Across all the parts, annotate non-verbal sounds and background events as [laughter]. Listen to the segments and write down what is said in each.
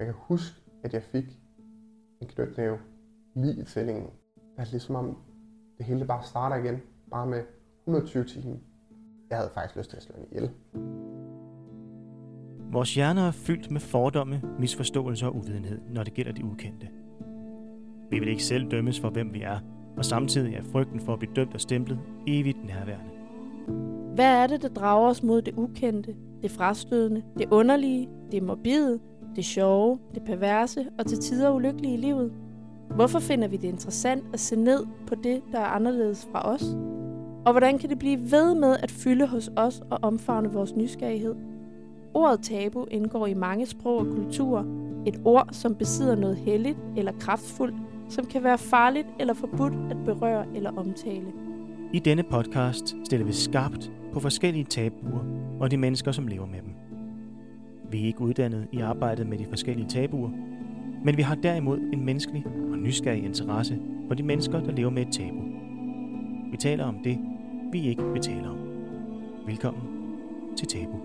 Jeg kan huske, at jeg fik en knytnæve lige i tændingen. Det er ligesom om, det hele bare starter igen, bare med 120 timer. Jeg havde faktisk lyst til at slå hende ihjel. Vores hjerner er fyldt med fordomme, misforståelser og uvidenhed, når det gælder det ukendte. Vi vil ikke selv dømmes for, hvem vi er, og samtidig er frygten for at blive dømt og stemplet evigt nærværende. Hvad er det, der drager os mod det ukendte, det frastødende, det underlige, det morbide, det sjove, det perverse og til tider ulykkelige i livet? Hvorfor finder vi det interessant at se ned på det, der er anderledes fra os? Og hvordan kan det blive ved med at fylde hos os og omfavne vores nysgerrighed? Ordet tabu indgår i mange sprog og kulturer. Et ord, som besidder noget helligt eller kraftfuldt, som kan være farligt eller forbudt at berøre eller omtale. I denne podcast stiller vi skarpt på forskellige tabuer og de mennesker, som lever med dem. Vi er ikke uddannet i arbejdet med de forskellige tabuer, men vi har derimod en menneskelig og nysgerrig interesse for de mennesker, der lever med et tabu. Vi taler om det, vi ikke vil tale om. Velkommen til Tabu.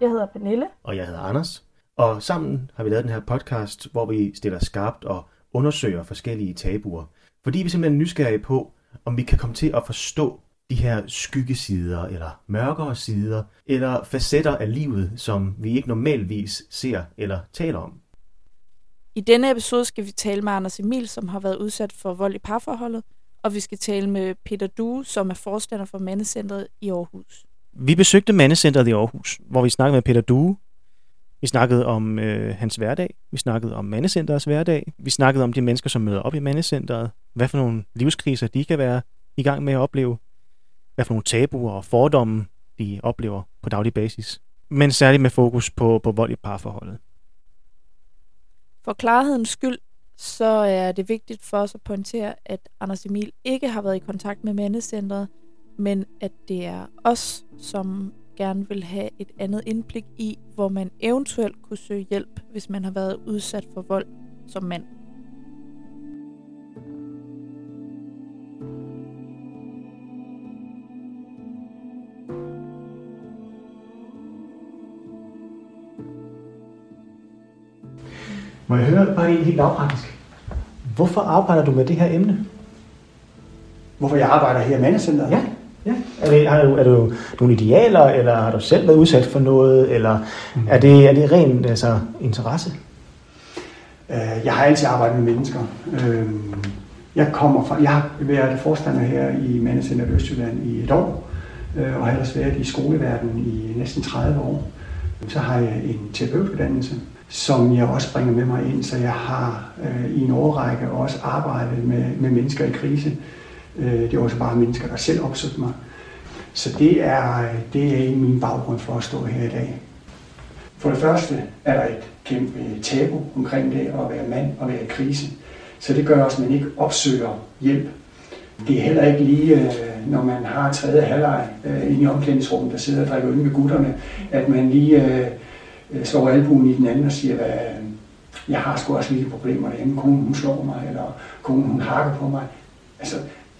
Jeg hedder Pernille. Og jeg hedder Anders. Og sammen har vi lavet den her podcast, hvor vi stiller skarpt og undersøger forskellige tabuer. Fordi vi simpelthen er nysgerrige på, om vi kan komme til at forstå de her skyggesider, eller mørkere sider, eller facetter af livet, som vi ikke normalvis ser eller taler om. I denne episode skal vi tale med Anders Emil, som har været udsat for vold i parforholdet, og vi skal tale med Peter Due, som er forstander for Mandecentret i Aarhus. Vi besøgte Mandecentret i Aarhus, hvor vi snakkede med Peter Due. Vi snakkede om øh, hans hverdag. Vi snakkede om mandecenterets hverdag. Vi snakkede om de mennesker, som møder op i mandecenteret, Hvad for nogle livskriser de kan være i gang med at opleve. Hvad for nogle tabuer og fordomme de oplever på daglig basis. Men særligt med fokus på, på vold i parforholdet. For klarhedens skyld, så er det vigtigt for os at pointere, at Anders Emil ikke har været i kontakt med Mandecentret, men at det er os, som gerne vil have et andet indblik i, hvor man eventuelt kunne søge hjælp, hvis man har været udsat for vold som mand. Må jeg høre bare helt lavpraktisk? Hvorfor arbejder du med det her emne? Hvorfor jeg arbejder her i Mandecenteret? Ja, ja. Er, det, har du, er du nogle idealer, eller har du selv været udsat for noget, eller mm. er, det, er det ren altså, interesse? Øh, Jeg har altid arbejdet med mennesker. Øh, Jeg kommer fra, jeg har været forstander her i Mandecenteret Østjylland i et år, øh, og har ellers været i skoleverdenen i næsten 30 år. Så har jeg en terapeutuddannelse, som jeg også bringer med mig ind, så jeg har øh, i en årrække også arbejdet med, med mennesker i krise. Øh, det er også bare mennesker, der selv opsøgte mig. Så det er, det er en min baggrund for at stå her i dag. For det første er der et kæmpe tabu omkring det at være mand og være i krise. Så det gør også, at man ikke opsøger hjælp. Det er heller ikke lige, øh, når man har tredje halvleg øh, inde i omklædningsrummet, der sidder og drikker øl med gutterne, at man lige øh, slår albuen i den anden og siger, at jeg har sgu også lige problemer derhjemme. Konen hun slår mig, eller konen hun hakker på mig. Altså,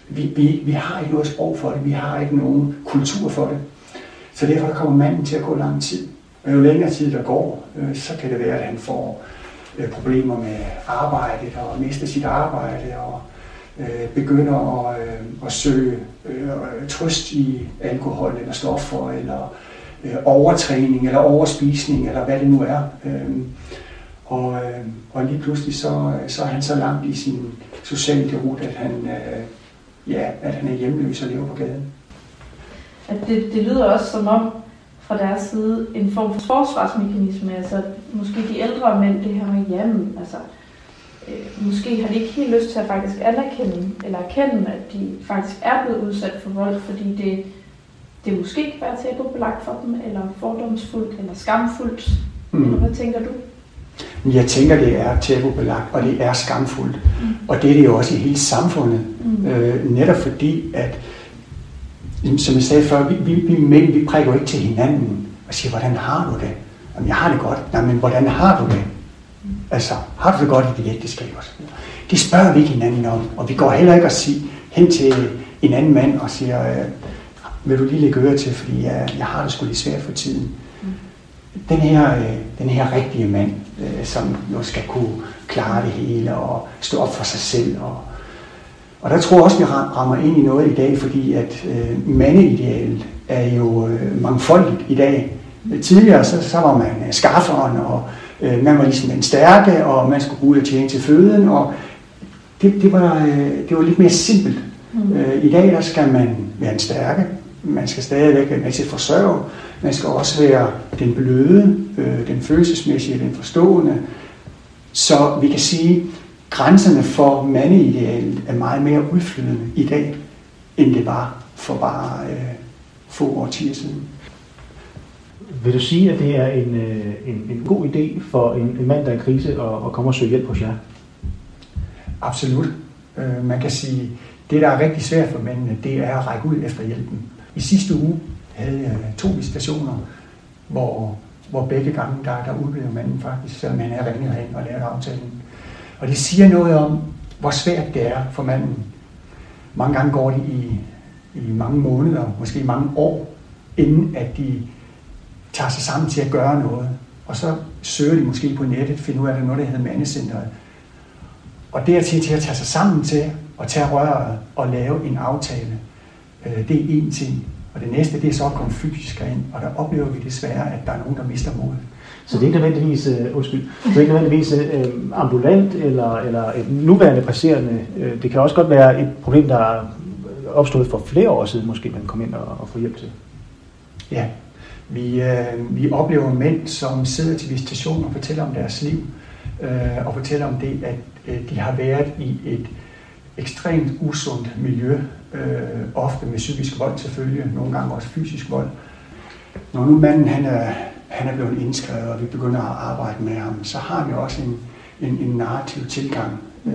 vi, vi, vi har ikke noget sprog for det, vi har ikke nogen kultur for det. Så derfor der kommer manden til at gå lang tid. Og jo længere tid der går, øh, så kan det være, at han får øh, problemer med arbejdet og mister sit arbejde og øh, begynder at, øh, at søge øh, trøst i alkohol eller stoffer eller øh, overtræning eller overspisning eller hvad det nu er. Øh, og, øh, og lige pludselig så, så er han så langt i sin sociale rute, at han, øh, ja, at han er hjemløs og lever på gaden. At det, det lyder også som om, fra deres side, en form for forsvarsmekanisme. Altså, måske de ældre mænd, det her med, jamen, altså, øh, måske har de ikke helt lyst til at faktisk anerkende, eller erkende, at de faktisk er blevet udsat for vold, fordi det, det måske kan være tabubelagt for dem, eller fordomsfuldt, eller skamfuldt. Mm. Eller hvad tænker du? Jeg tænker, det er tabubelagt, og det er skamfuldt. Mm. Og det er det jo også i hele samfundet. Mm. Øh, netop fordi, at som jeg sagde før, vi, vi, vi mænd, vi prækker jo ikke til hinanden og siger, hvordan har du det? Jamen, jeg har det godt. Nej, men hvordan har du det? Altså, har du det godt i dit ægteskab? Det spørger vi ikke hinanden om, og vi går heller ikke at sige, hen til en anden mand og siger, øh, vil du lige lægge øre til, fordi jeg, jeg har det sgu lidt svært for tiden. Den her, øh, den her rigtige mand, øh, som jo skal kunne klare det hele og stå op for sig selv. Og, og der tror jeg også, vi ram- rammer ind i noget i dag, fordi at øh, mandeidealet er jo øh, mangfoldigt i dag. Tidligere så, så var man skafferen, og øh, man var ligesom den stærke, og man skulle gå ud og tjene til føden, og det, det, var, øh, det var lidt mere simpelt. Mm. Øh, I dag der skal man være en stærke, man skal stadigvæk være med til at forsørge, man skal også være den bløde, øh, den følelsesmæssige, den forstående. Så vi kan sige, at grænserne for mandeidealet er meget mere udflydende i dag, end det var for bare øh, få årtier siden. Vil du sige, at det er en, øh, en, en god idé for en, en mand, der er i krise, at, at komme og søge hjælp hos jer? Absolut. Øh, man kan sige, det der er rigtig svært for mændene, det er at række ud efter hjælpen. I sidste uge havde jeg to visitationer, hvor, hvor begge gange, der, der udblev manden faktisk, selvom han er ringet hen og lavet aftalen. Og det siger noget om, hvor svært det er for manden. Mange gange går det i, i mange måneder, måske mange år, inden at de tager sig sammen til at gøre noget. Og så søger de måske på nettet, finder ud af, at der er noget, der hedder mandecenteret. Og dertil til at tage sig sammen til at tage røret og lave en aftale, øh, det er én ting. Og det næste, det er så at komme fysisk ind, og der oplever vi desværre, at der er nogen, der mister modet. Så det er ikke nødvendigvis, uh, undskyld, det er ikke nødvendigvis uh, ambulant eller, eller et nuværende passerende. Uh, det kan også godt være et problem, der er opstået for flere år siden, måske man kom ind og, og få hjælp til. Ja, vi, øh, vi oplever mænd, som sidder til visitation og fortæller om deres liv, øh, og fortæller om det, at øh, de har været i et ekstremt usundt miljø, øh, ofte med psykisk vold selvfølgelig, nogle gange også fysisk vold. Når nu manden han er, han er blevet indskrevet, og vi begynder at arbejde med ham, så har vi også en, en, en narrativ tilgang, øh,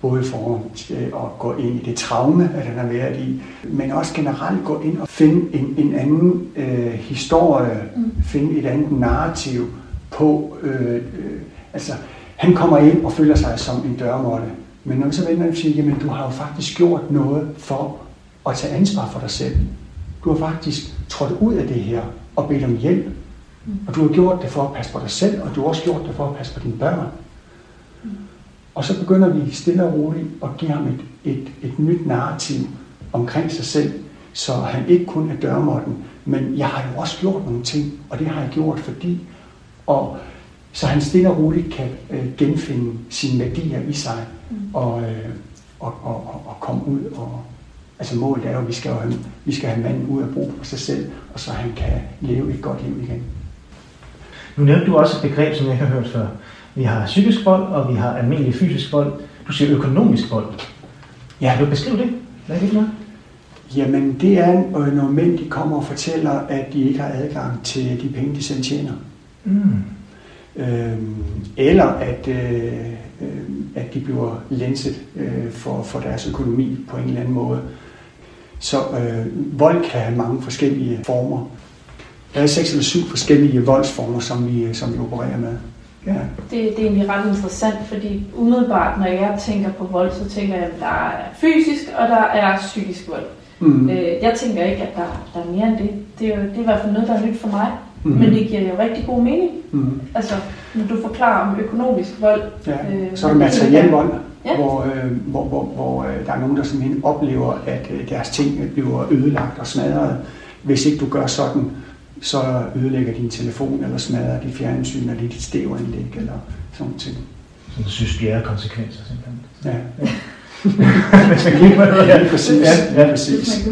både for til at gå ind i det traume, at han har været i, men også generelt gå ind og finde en, en anden øh, historie, mm. finde et andet narrativ på, øh, øh, altså han kommer ind og føler sig som en dørmåtte, men når vi så vender og siger, jamen du har jo faktisk gjort noget for at tage ansvar for dig selv. Du har faktisk trådt ud af det her og bedt om hjælp. Og du har gjort det for at passe på dig selv, og du har også gjort det for at passe på dine børn. Og så begynder vi stille og roligt at give ham et, et, et nyt narrativ omkring sig selv, så han ikke kun er dørmåtten, men jeg har jo også gjort nogle ting, og det har jeg gjort fordi, og så han stille og roligt kan øh, genfinde sine værdier i sig, mm. og, øh, og, og, og, og komme ud og, altså målet er jo, at vi skal, jo have, vi skal have manden ud af brug for sig selv, og så han kan leve et godt liv igen. Nu nævnte du også et begreb, som jeg har hørt før. Vi har psykisk vold, og vi har almindelig fysisk vold. Du siger økonomisk vold. Ja. Kan du beskrive det? Hvad er det for noget? Jamen, det er, øh, når mænd de kommer og fortæller, at de ikke har adgang til de penge, de selv tjener. Mm. Øhm, eller at, øh, øh, at de bliver lænset øh, for, for deres økonomi på en eller anden måde. Så øh, vold kan have mange forskellige former. Der er seks eller syv forskellige voldsformer, som vi, som vi opererer med. Ja. Det, det er egentlig ret interessant, fordi umiddelbart, når jeg tænker på vold, så tænker jeg, at der er fysisk, og der er psykisk vold. Mm. Øh, jeg tænker ikke, at der, der er mere end det. Det er, jo, det er i hvert fald noget, der er nyt for mig. Mm. Men det giver jo rigtig god mening. Mm. Altså, når du forklarer om økonomisk vold. Ja. øh, Så er der materiel vold, Ja. hvor, øh, hvor, hvor, hvor øh, der er nogen, der simpelthen oplever, at øh, deres ting bliver ødelagt og smadret. Hvis ikke du gør sådan, så ødelægger din telefon, eller smadrer dit fjernsyn, eller dit stævanlæg, eller sådan ting. Sådan synes vi er konsekvenser, simpelthen. Ja, Hvis man kigger på det, ja lige præcis. Ja, ja. Præcis.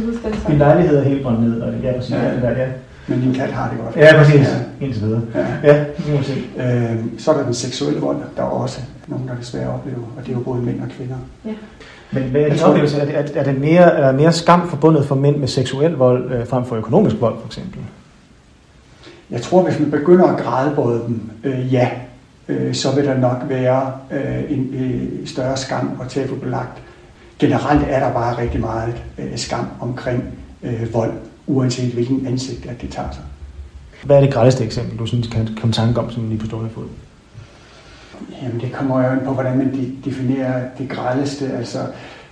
Min lejlighed er helt brændt ned, og ja, præcis. Ja. Ja. Det der, ja. Men din kat har det godt. ja, præcis. Ja. Indtil videre. Ja. Ja, det må man se. Øh, så er der den seksuelle vold, der er også nogen, der desværre oplever, og det er jo både mænd og kvinder. Men hvad er din oplevelse? Er, det, er, er, det mere, er der mere skam forbundet for mænd med seksuel vold øh, frem for økonomisk vold, for eksempel? Jeg tror, hvis man begynder at grædebåde dem, øh, ja, øh, så vil der nok være øh, en øh, større skam og tabubelagt. Generelt er der bare rigtig meget øh, skam omkring øh, vold, uanset hvilken ansigt at det tager sig. Hvad er det grældeste eksempel, du synes, kan komme tanke om, som lige på stående fod? Jamen det kommer jo ind på, hvordan man definerer det grædeste. Altså,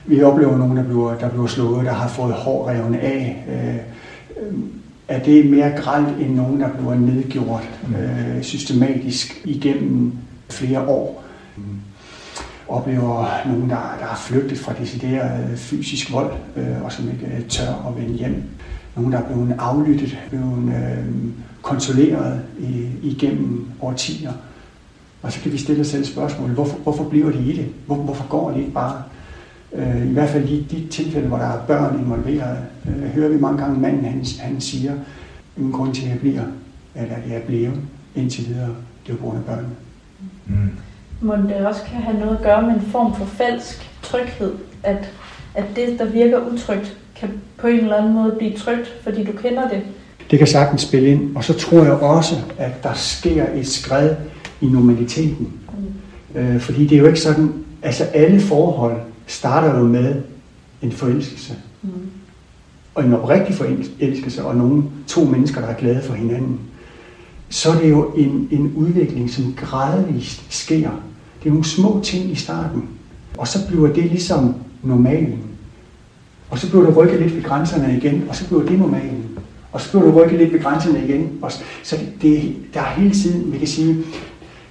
vi oplever nogen, der bliver, der bliver slået, der har fået hår revne af. Øh, er det mere grædt end nogen, der bliver nedgjort øh, systematisk igennem flere år? Oplever nogen, der, der har flygtet fra decideret fysisk vold, øh, og som ikke tør at vende hjem. Nogen, der er blevet aflyttet, blevet øh, kontrolleret i, igennem årtier. Og så kan vi stille os selv spørgsmålet, hvorfor, hvorfor bliver de i det? Hvor, hvorfor går de ikke bare? Øh, I hvert fald i de tilfælde, hvor der er børn involveret, øh, hører vi mange gange manden, han, han siger, ingen grund til, at jeg bliver, eller at jeg er blevet indtil videre, det er på grund af børnene. Mm. Må det også kan have noget at gøre med en form for falsk tryghed, at, at det, der virker utrygt, kan på en eller anden måde blive trygt, fordi du kender det. Det kan sagtens spille ind, og så tror jeg også, at der sker et skred i normaliteten. Mm. Øh, fordi det er jo ikke sådan, altså alle forhold starter jo med en forelskelse. Mm. Og en oprigtig forelskelse, og nogle to mennesker, der er glade for hinanden. Så er det jo en, en udvikling, som gradvist sker. Det er nogle små ting i starten. Og så bliver det ligesom normalen. Og så blev der rykket lidt ved grænserne igen, og så blev det normalen. Og så blev der rykket lidt ved grænserne igen. Og så det, det, der er hele tiden, vi kan sige,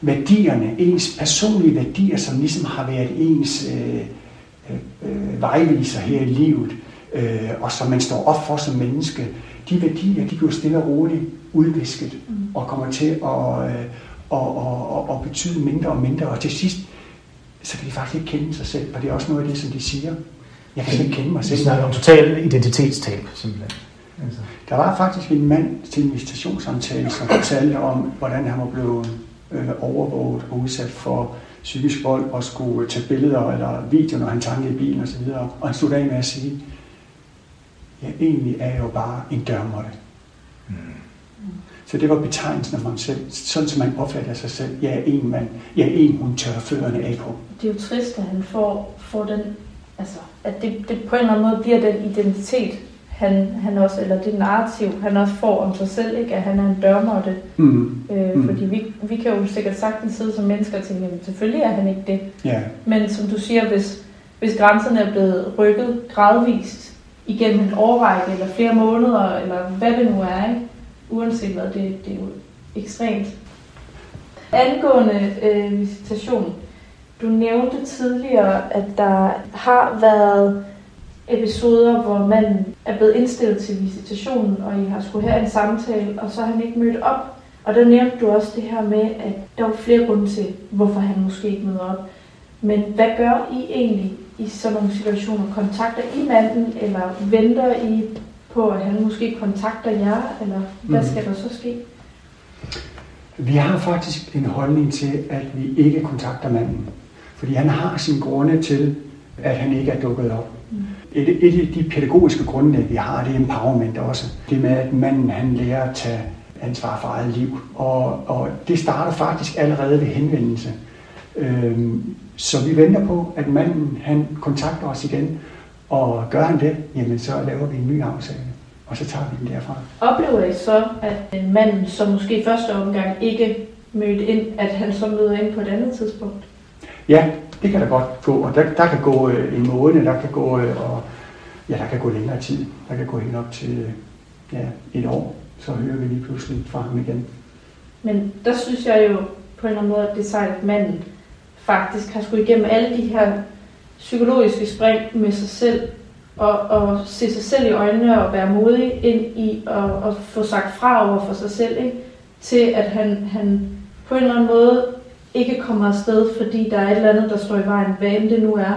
værdierne, ens personlige værdier, som ligesom har været ens øh, øh, vejviser her i livet, øh, og som man står op for som menneske, de værdier, de bliver stille og roligt udvisket, mm. og kommer til at øh, og, og, og, og betyde mindre og mindre, og til sidst, så kan de faktisk ikke kende sig selv, og det er også noget af det, som de siger. Jeg kan ikke kende mig selv. Vi snakker om total identitetstab, simpelthen. Altså. Der var faktisk en mand til en visitationssamtale, som fortalte om, hvordan han var blevet øh, overvåget og udsat for psykisk vold og skulle tage billeder eller videoer, når han tankede i bilen osv. Og han stod af med at sige, ja, egentlig er jeg jo bare en dørmåtte. Mm. Så det var betegnelsen af mig selv, sådan som man opfatter sig selv. Jeg er en mand, jeg er en, hun tør fødderne af på. Det er jo trist, at han får, får den, altså, at det, det på en eller anden måde bliver den identitet, han, han også, eller det narrativ, han også får om sig selv, ikke? at han er en dørmåtte. Mm. Øh, mm. Fordi vi, vi kan jo sikkert sagtens sidde som mennesker og tænke, at selvfølgelig er han ikke det. Yeah. Men som du siger, hvis, hvis grænserne er blevet rykket gradvist igennem en årrække, eller flere måneder, eller hvad det nu er, ikke? uanset hvad, det, det er jo ekstremt. Angående øh, visitation, du nævnte tidligere, at der har været episoder, hvor man er blevet indstillet til visitationen, og I har skulle have en samtale, og så har han ikke mødt op. Og der nævnte du også det her med, at der var flere grunde til, hvorfor han måske ikke møder op. Men hvad gør I egentlig i sådan nogle situationer? Kontakter I manden, eller venter I på, at han måske kontakter jer, eller hvad skal der så ske? Vi har faktisk en holdning til, at vi ikke kontakter manden. Fordi han har sin grunde til, at han ikke er dukket op. Et, et af de pædagogiske grunde, vi har, det er empowerment også. Det med, at manden han lærer at tage ansvar for eget liv. Og, og det starter faktisk allerede ved henvendelse. Øhm, så vi venter på, at manden han kontakter os igen, og gør han det, jamen så laver vi en ny aftale, og så tager vi den derfra. Oplever I så, at manden, som måske i første omgang ikke mødte ind, at han så møder ind på et andet tidspunkt? Ja, det kan der godt gå, og der, der kan gå øh, en måned, der kan gå, øh, og ja, der kan gå længere tid. Der kan gå helt op til øh, ja, et år, så hører vi lige pludselig fra ham igen. Men der synes jeg jo på en eller anden måde, at det er sejt, at manden faktisk har skulle igennem alle de her psykologiske spring med sig selv, og, og se sig selv i øjnene og være modig ind i at, at få sagt fra over for sig selv, ikke? til at han, han på en eller anden måde ikke kommer afsted, fordi der er et eller andet, der står i vejen, hvad end det nu er,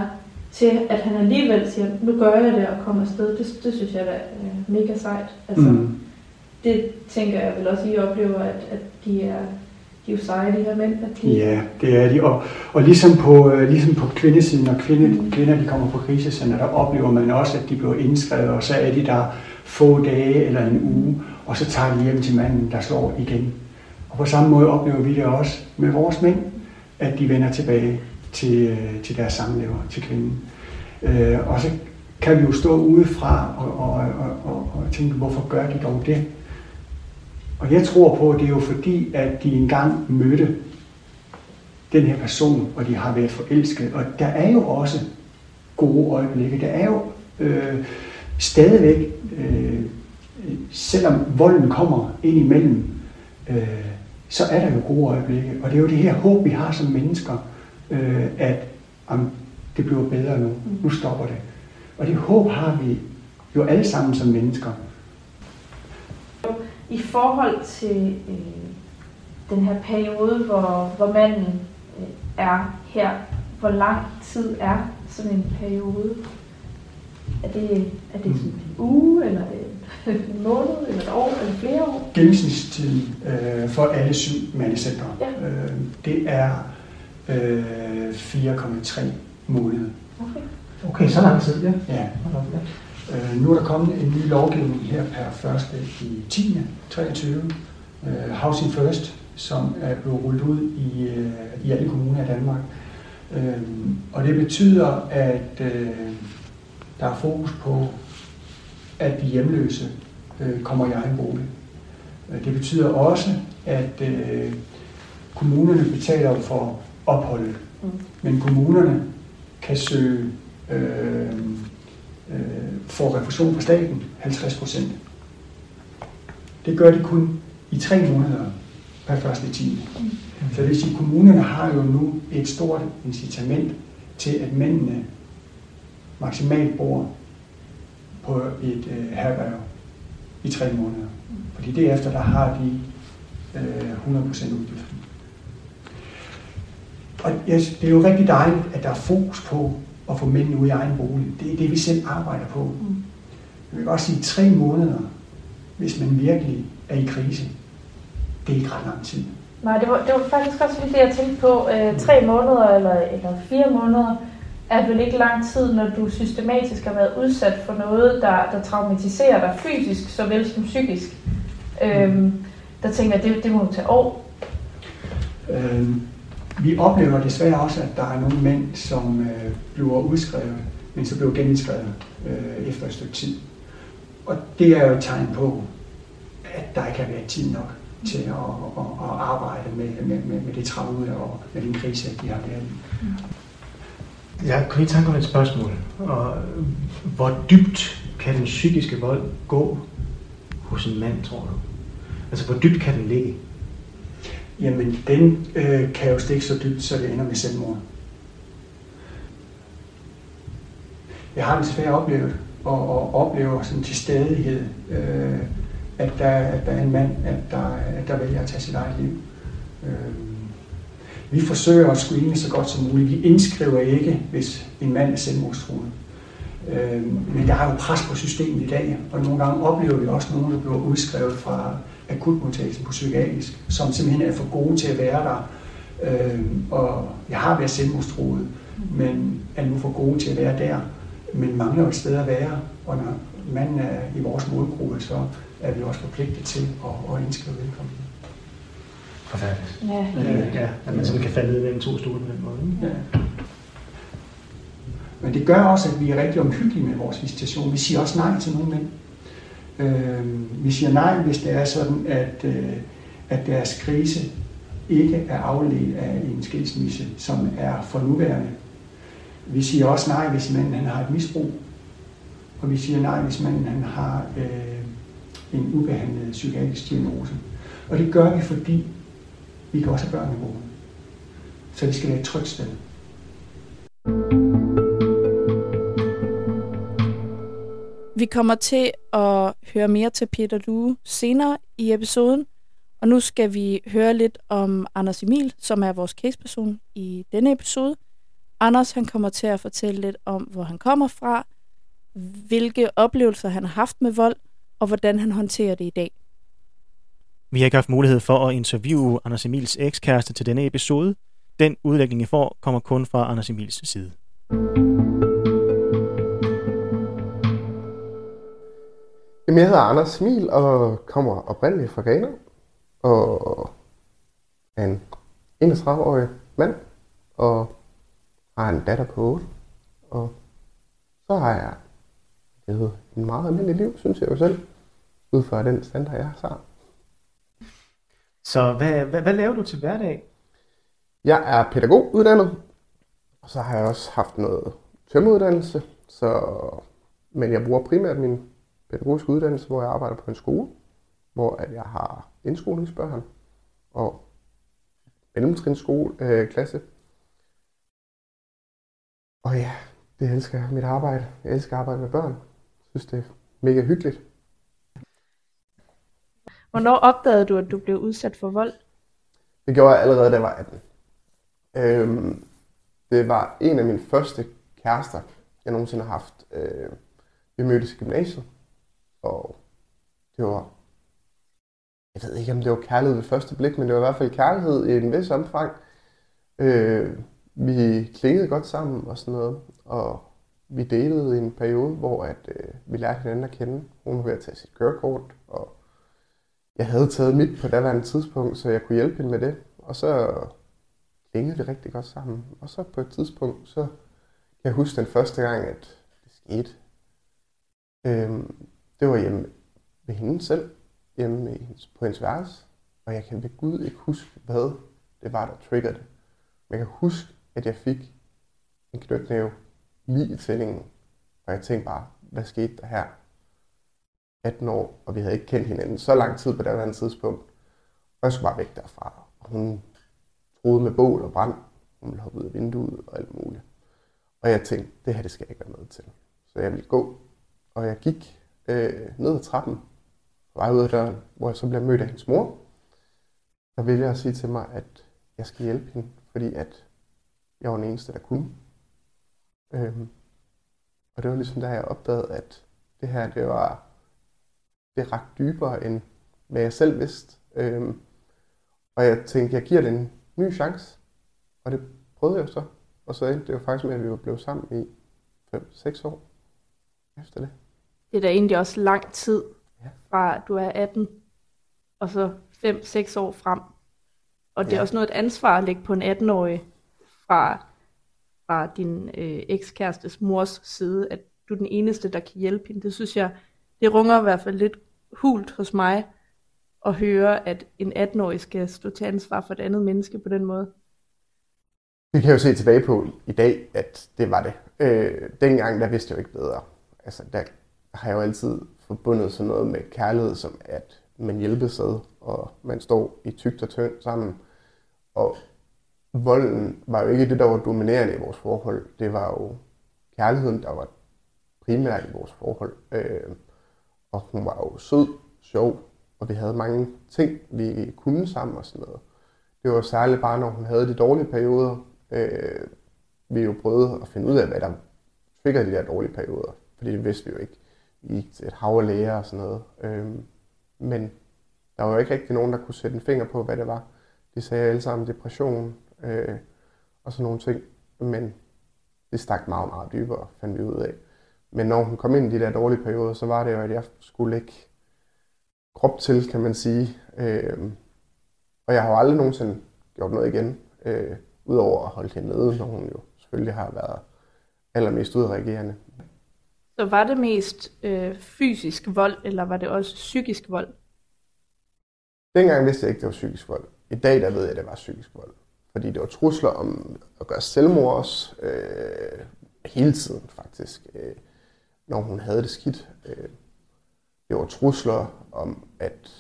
til at han alligevel siger, nu gør jeg det og kommer afsted. Det, det synes jeg er mega sejt. Altså, mm. Det tænker jeg vel også, I oplever, at, at de er de er jo seje, de her mænd. At de... Ja, det er de. Og, og ligesom, på, øh, ligesom på kvindesiden, når kvinde, mm. kvinder de kommer på krisecenter, der oplever man også, at de bliver indskrevet, og så er de der få dage eller en uge, og så tager de hjem til manden, der slår igen. Og på samme måde oplever vi det også med vores mænd, at de vender tilbage til, øh, til deres samlever, til kvinden. Øh, og så kan vi jo stå udefra og, og, og, og, og tænke, hvorfor gør de dog det? Og jeg tror på, at det er jo fordi, at de engang mødte den her person, og de har været forelsket. Og der er jo også gode øjeblikke. Der er jo øh, stadigvæk, øh, selvom volden kommer ind imellem, øh, så er der jo gode øjeblikke. Og det er jo det her håb, vi har som mennesker, øh, at om, det bliver bedre nu. Nu stopper det. Og det håb har vi jo alle sammen som mennesker. I forhold til øh, den her periode, hvor, hvor manden øh, er her, hvor lang tid er sådan en periode? Er det, er det sådan en uge, eller en måned, eller et år, eller flere år? Gennemsnitstiden øh, for alle syv mandecentre, Ja. øh, det er øh, 4,3 måneder. Okay. Okay, så lang tid, ja. Ja. Øh, nu er der kommet en ny lovgivning her per 1. i 10. 23. Øh, Housing First, som er blevet rullet ud i, øh, i alle kommuner i Danmark. Øh, og det betyder, at øh, der er fokus på, at de hjemløse øh, kommer i egen bolig. Øh, Det betyder også, at øh, kommunerne betaler for opholdet, Mm. men kommunerne kan søge øh, øh, får refusion fra staten 50 procent. Det gør de kun i tre måneder per første i 10. Så det vil sige, at kommunerne har jo nu et stort incitament til, at mændene maksimalt bor på et øh, herberg i tre måneder. Fordi derefter, der har de øh, 100% udgiften. Og jeg, det er jo rigtig dejligt, at der er fokus på at få mændene ud i egen bolig. Det er det, vi selv arbejder på. Mm. Jeg vil godt sige, tre måneder, hvis man virkelig er i krise, det er ikke ret lang tid. Nej, det var, det var faktisk også lige det, jeg tænkte på. Øh, tre måneder eller, eller fire måneder er vel ikke lang tid, når du systematisk har været udsat for noget, der, der traumatiserer dig fysisk, såvel som psykisk. Øhm, der tænker jeg, det, det må tage år. Øh, vi oplever desværre også, at der er nogle mænd, som øh, bliver udskrevet, men så bliver genindskrevet øh, efter et stykke tid. Og det er jo et tegn på, at der ikke har været tid nok til at, at, at arbejde med, med, med, med det traume og med den krise, de har været i. Jeg kunne lige tænke om et spørgsmål. Og hvor dybt kan den psykiske vold gå hos en mand, tror du? Altså, hvor dybt kan den ligge? Jamen, den øh, kan jo stikke så dybt, så det ender med selvmord. Jeg har desværre oplevet, og, og oplever sådan til stadighed, øh, at, der, at der er en mand, at der, at der vælger at tage sit eget liv. Øh, vi forsøger at screene så godt som muligt. Vi indskriver ikke, hvis en mand er selvmordstruet. Øh, men der er jo pres på systemet i dag, og nogle gange oplever vi også nogen, der bliver udskrevet fra akutmodtagelsen på psykiatrisk, som simpelthen er for gode til at være der. Øh, og jeg har været selvmordstruet, men er nu for gode til at være der, men mangler et sted at være. Og når manden er i vores målgruppe, så er vi også forpligtet til at, at indskrive velkommen. Forfærdeligt. Ja. Øh, ja, at man sådan kan falde ned mellem to stole på den måde. ikke? Ja. Men det gør også, at vi er rigtig omhyggelige med vores visitation. Vi siger også nej til nogle mænd. Øh, vi siger nej, hvis det er sådan, at, øh, at deres krise ikke er afledt af en skilsmisse, som er for nuværende. Vi siger også nej, hvis manden han har et misbrug. Og vi siger nej, hvis manden han har øh, en ubehandlet psykiatrisk diagnose. Og det gør vi, fordi vi kan også have børn i bogen. Så det skal være et trygt sted. Vi kommer til at høre mere til Peter Due senere i episoden, og nu skal vi høre lidt om Anders Emil, som er vores caseperson i denne episode. Anders han kommer til at fortælle lidt om, hvor han kommer fra, hvilke oplevelser han har haft med vold, og hvordan han håndterer det i dag. Vi har ikke haft mulighed for at interviewe Anders Emils ekskæreste til denne episode. Den udlægning, I får, kommer kun fra Anders Emils side. Jamen, jeg hedder Anders Smil og kommer oprindeligt fra Ghana. Og er en 31-årig mand. Og har en datter på 8. Og så har jeg levet en meget almindelig liv, synes jeg jo selv. Ud fra den standard, jeg har. Så hvad, hvad, hvad laver du til hverdag? Jeg er pædagog uddannet, og så har jeg også haft noget tømmeuddannelse, så, men jeg bruger primært min pædagogiske uddannelse, hvor jeg arbejder på en skole, hvor at jeg har indskolingsbørn og mellemtrinsskole, øh, klasse. Og ja, det elsker jeg, mit arbejde. Jeg elsker at arbejde med børn. Jeg synes, det er mega hyggeligt. Hvornår opdagede du, at du blev udsat for vold? Det gjorde jeg allerede, da jeg var 18. Øhm, det var en af mine første kærester, jeg nogensinde har haft. Øh, vi mødtes i gymnasiet, og det var, jeg ved ikke om det var kærlighed ved første blik, men det var i hvert fald kærlighed i en vis omfang. Øh, vi klingede godt sammen og sådan noget, og vi delede i en periode, hvor at, øh, vi lærte hinanden at kende. Hun var ved at tage sit kørekort, og jeg havde taget mit på daværende tidspunkt, så jeg kunne hjælpe hende med det. Og så klingede vi rigtig godt sammen. Og så på et tidspunkt, så kan jeg huske den første gang, at det skete. Øhm, det var hjemme ved hende selv, hjemme i hendes, på hendes værelse. Og jeg kan ved Gud ikke huske, hvad det var, der triggede det. Men jeg kan huske, at jeg fik en knytnæve lige i tændingen. Og jeg tænkte bare, hvad skete der her? 18 år, og vi havde ikke kendt hinanden så lang tid på det andet tidspunkt. Og jeg skulle bare væk derfra. Og hun troede med bål og brand. Hun ville hoppe ud af vinduet og alt muligt. Og jeg tænkte, det her det skal jeg ikke være med til. Så jeg ville gå. Og jeg gik øh, ned ad trappen, på vej ud af døren, hvor jeg så bliver mødt af hendes mor. Der ville jeg sige til mig, at jeg skal hjælpe hende, fordi at jeg var den eneste, der kunne. Øhm, og det var ligesom der, jeg opdagede, at det her, det var det ret dybere, end hvad jeg selv vidste. Øhm, og jeg tænkte, jeg giver det en ny chance. Og det prøvede jeg så. Og så endte det jo faktisk med, at vi var blevet sammen i 5-6 år efter det. Det er da egentlig også lang tid, Ja. fra du er 18, og så 5-6 år frem. Og det er Ja. også noget et ansvar at lægge på en 18-årig fra, fra din øh, ekskærestes mors side, at du er den eneste, der kan hjælpe hende. Det synes jeg, det runger i hvert fald lidt hult hos mig at høre, at en 18-årig skal stå til ansvar for et andet menneske på den måde. Vi kan jo se tilbage på i dag, at det var det. Øh, dengang, der vidste jeg jo ikke bedre. Altså, der har jeg jo altid forbundet sådan noget med kærlighed, som at man hjælpes ad, og man står i tygt og tyndt sammen. Og volden var jo ikke det, der var dominerende i vores forhold. Det var jo kærligheden, der var primært i vores forhold. Øh, og hun var jo sød, sjov, og vi havde mange ting, vi kunne sammen og sådan noget. Det var særligt bare, når hun havde de dårlige perioder. Øh, vi jo prøvede at finde ud af, hvad der trigger de der dårlige perioder. Fordi det vidste vi jo ikke. Vi gik til et hav af læger og sådan noget. Øh, men der var jo ikke rigtig nogen, der kunne sætte en finger på, hvad det var. De sagde alle sammen depression øh, og sådan nogle ting. Men det stak meget, meget dybere, fandt vi ud af. Men når hun kom ind i de der dårlige perioder, så var det jo, at jeg skulle lægge krop til, kan man sige. Øh, og jeg har jo aldrig nogensinde gjort noget igen, øh, udover at holde hende nede, når hun jo selvfølgelig har været allermest udreagerende. Så var det mest øh, fysisk vold, eller var det også psykisk vold? Dengang vidste jeg ikke, det var psykisk vold. I dag der ved jeg, at det var psykisk vold. Fordi det var trusler om at gøre selvmord også, øh, hele tiden faktisk, øh, når hun havde det skidt. Øh, det var trusler om, at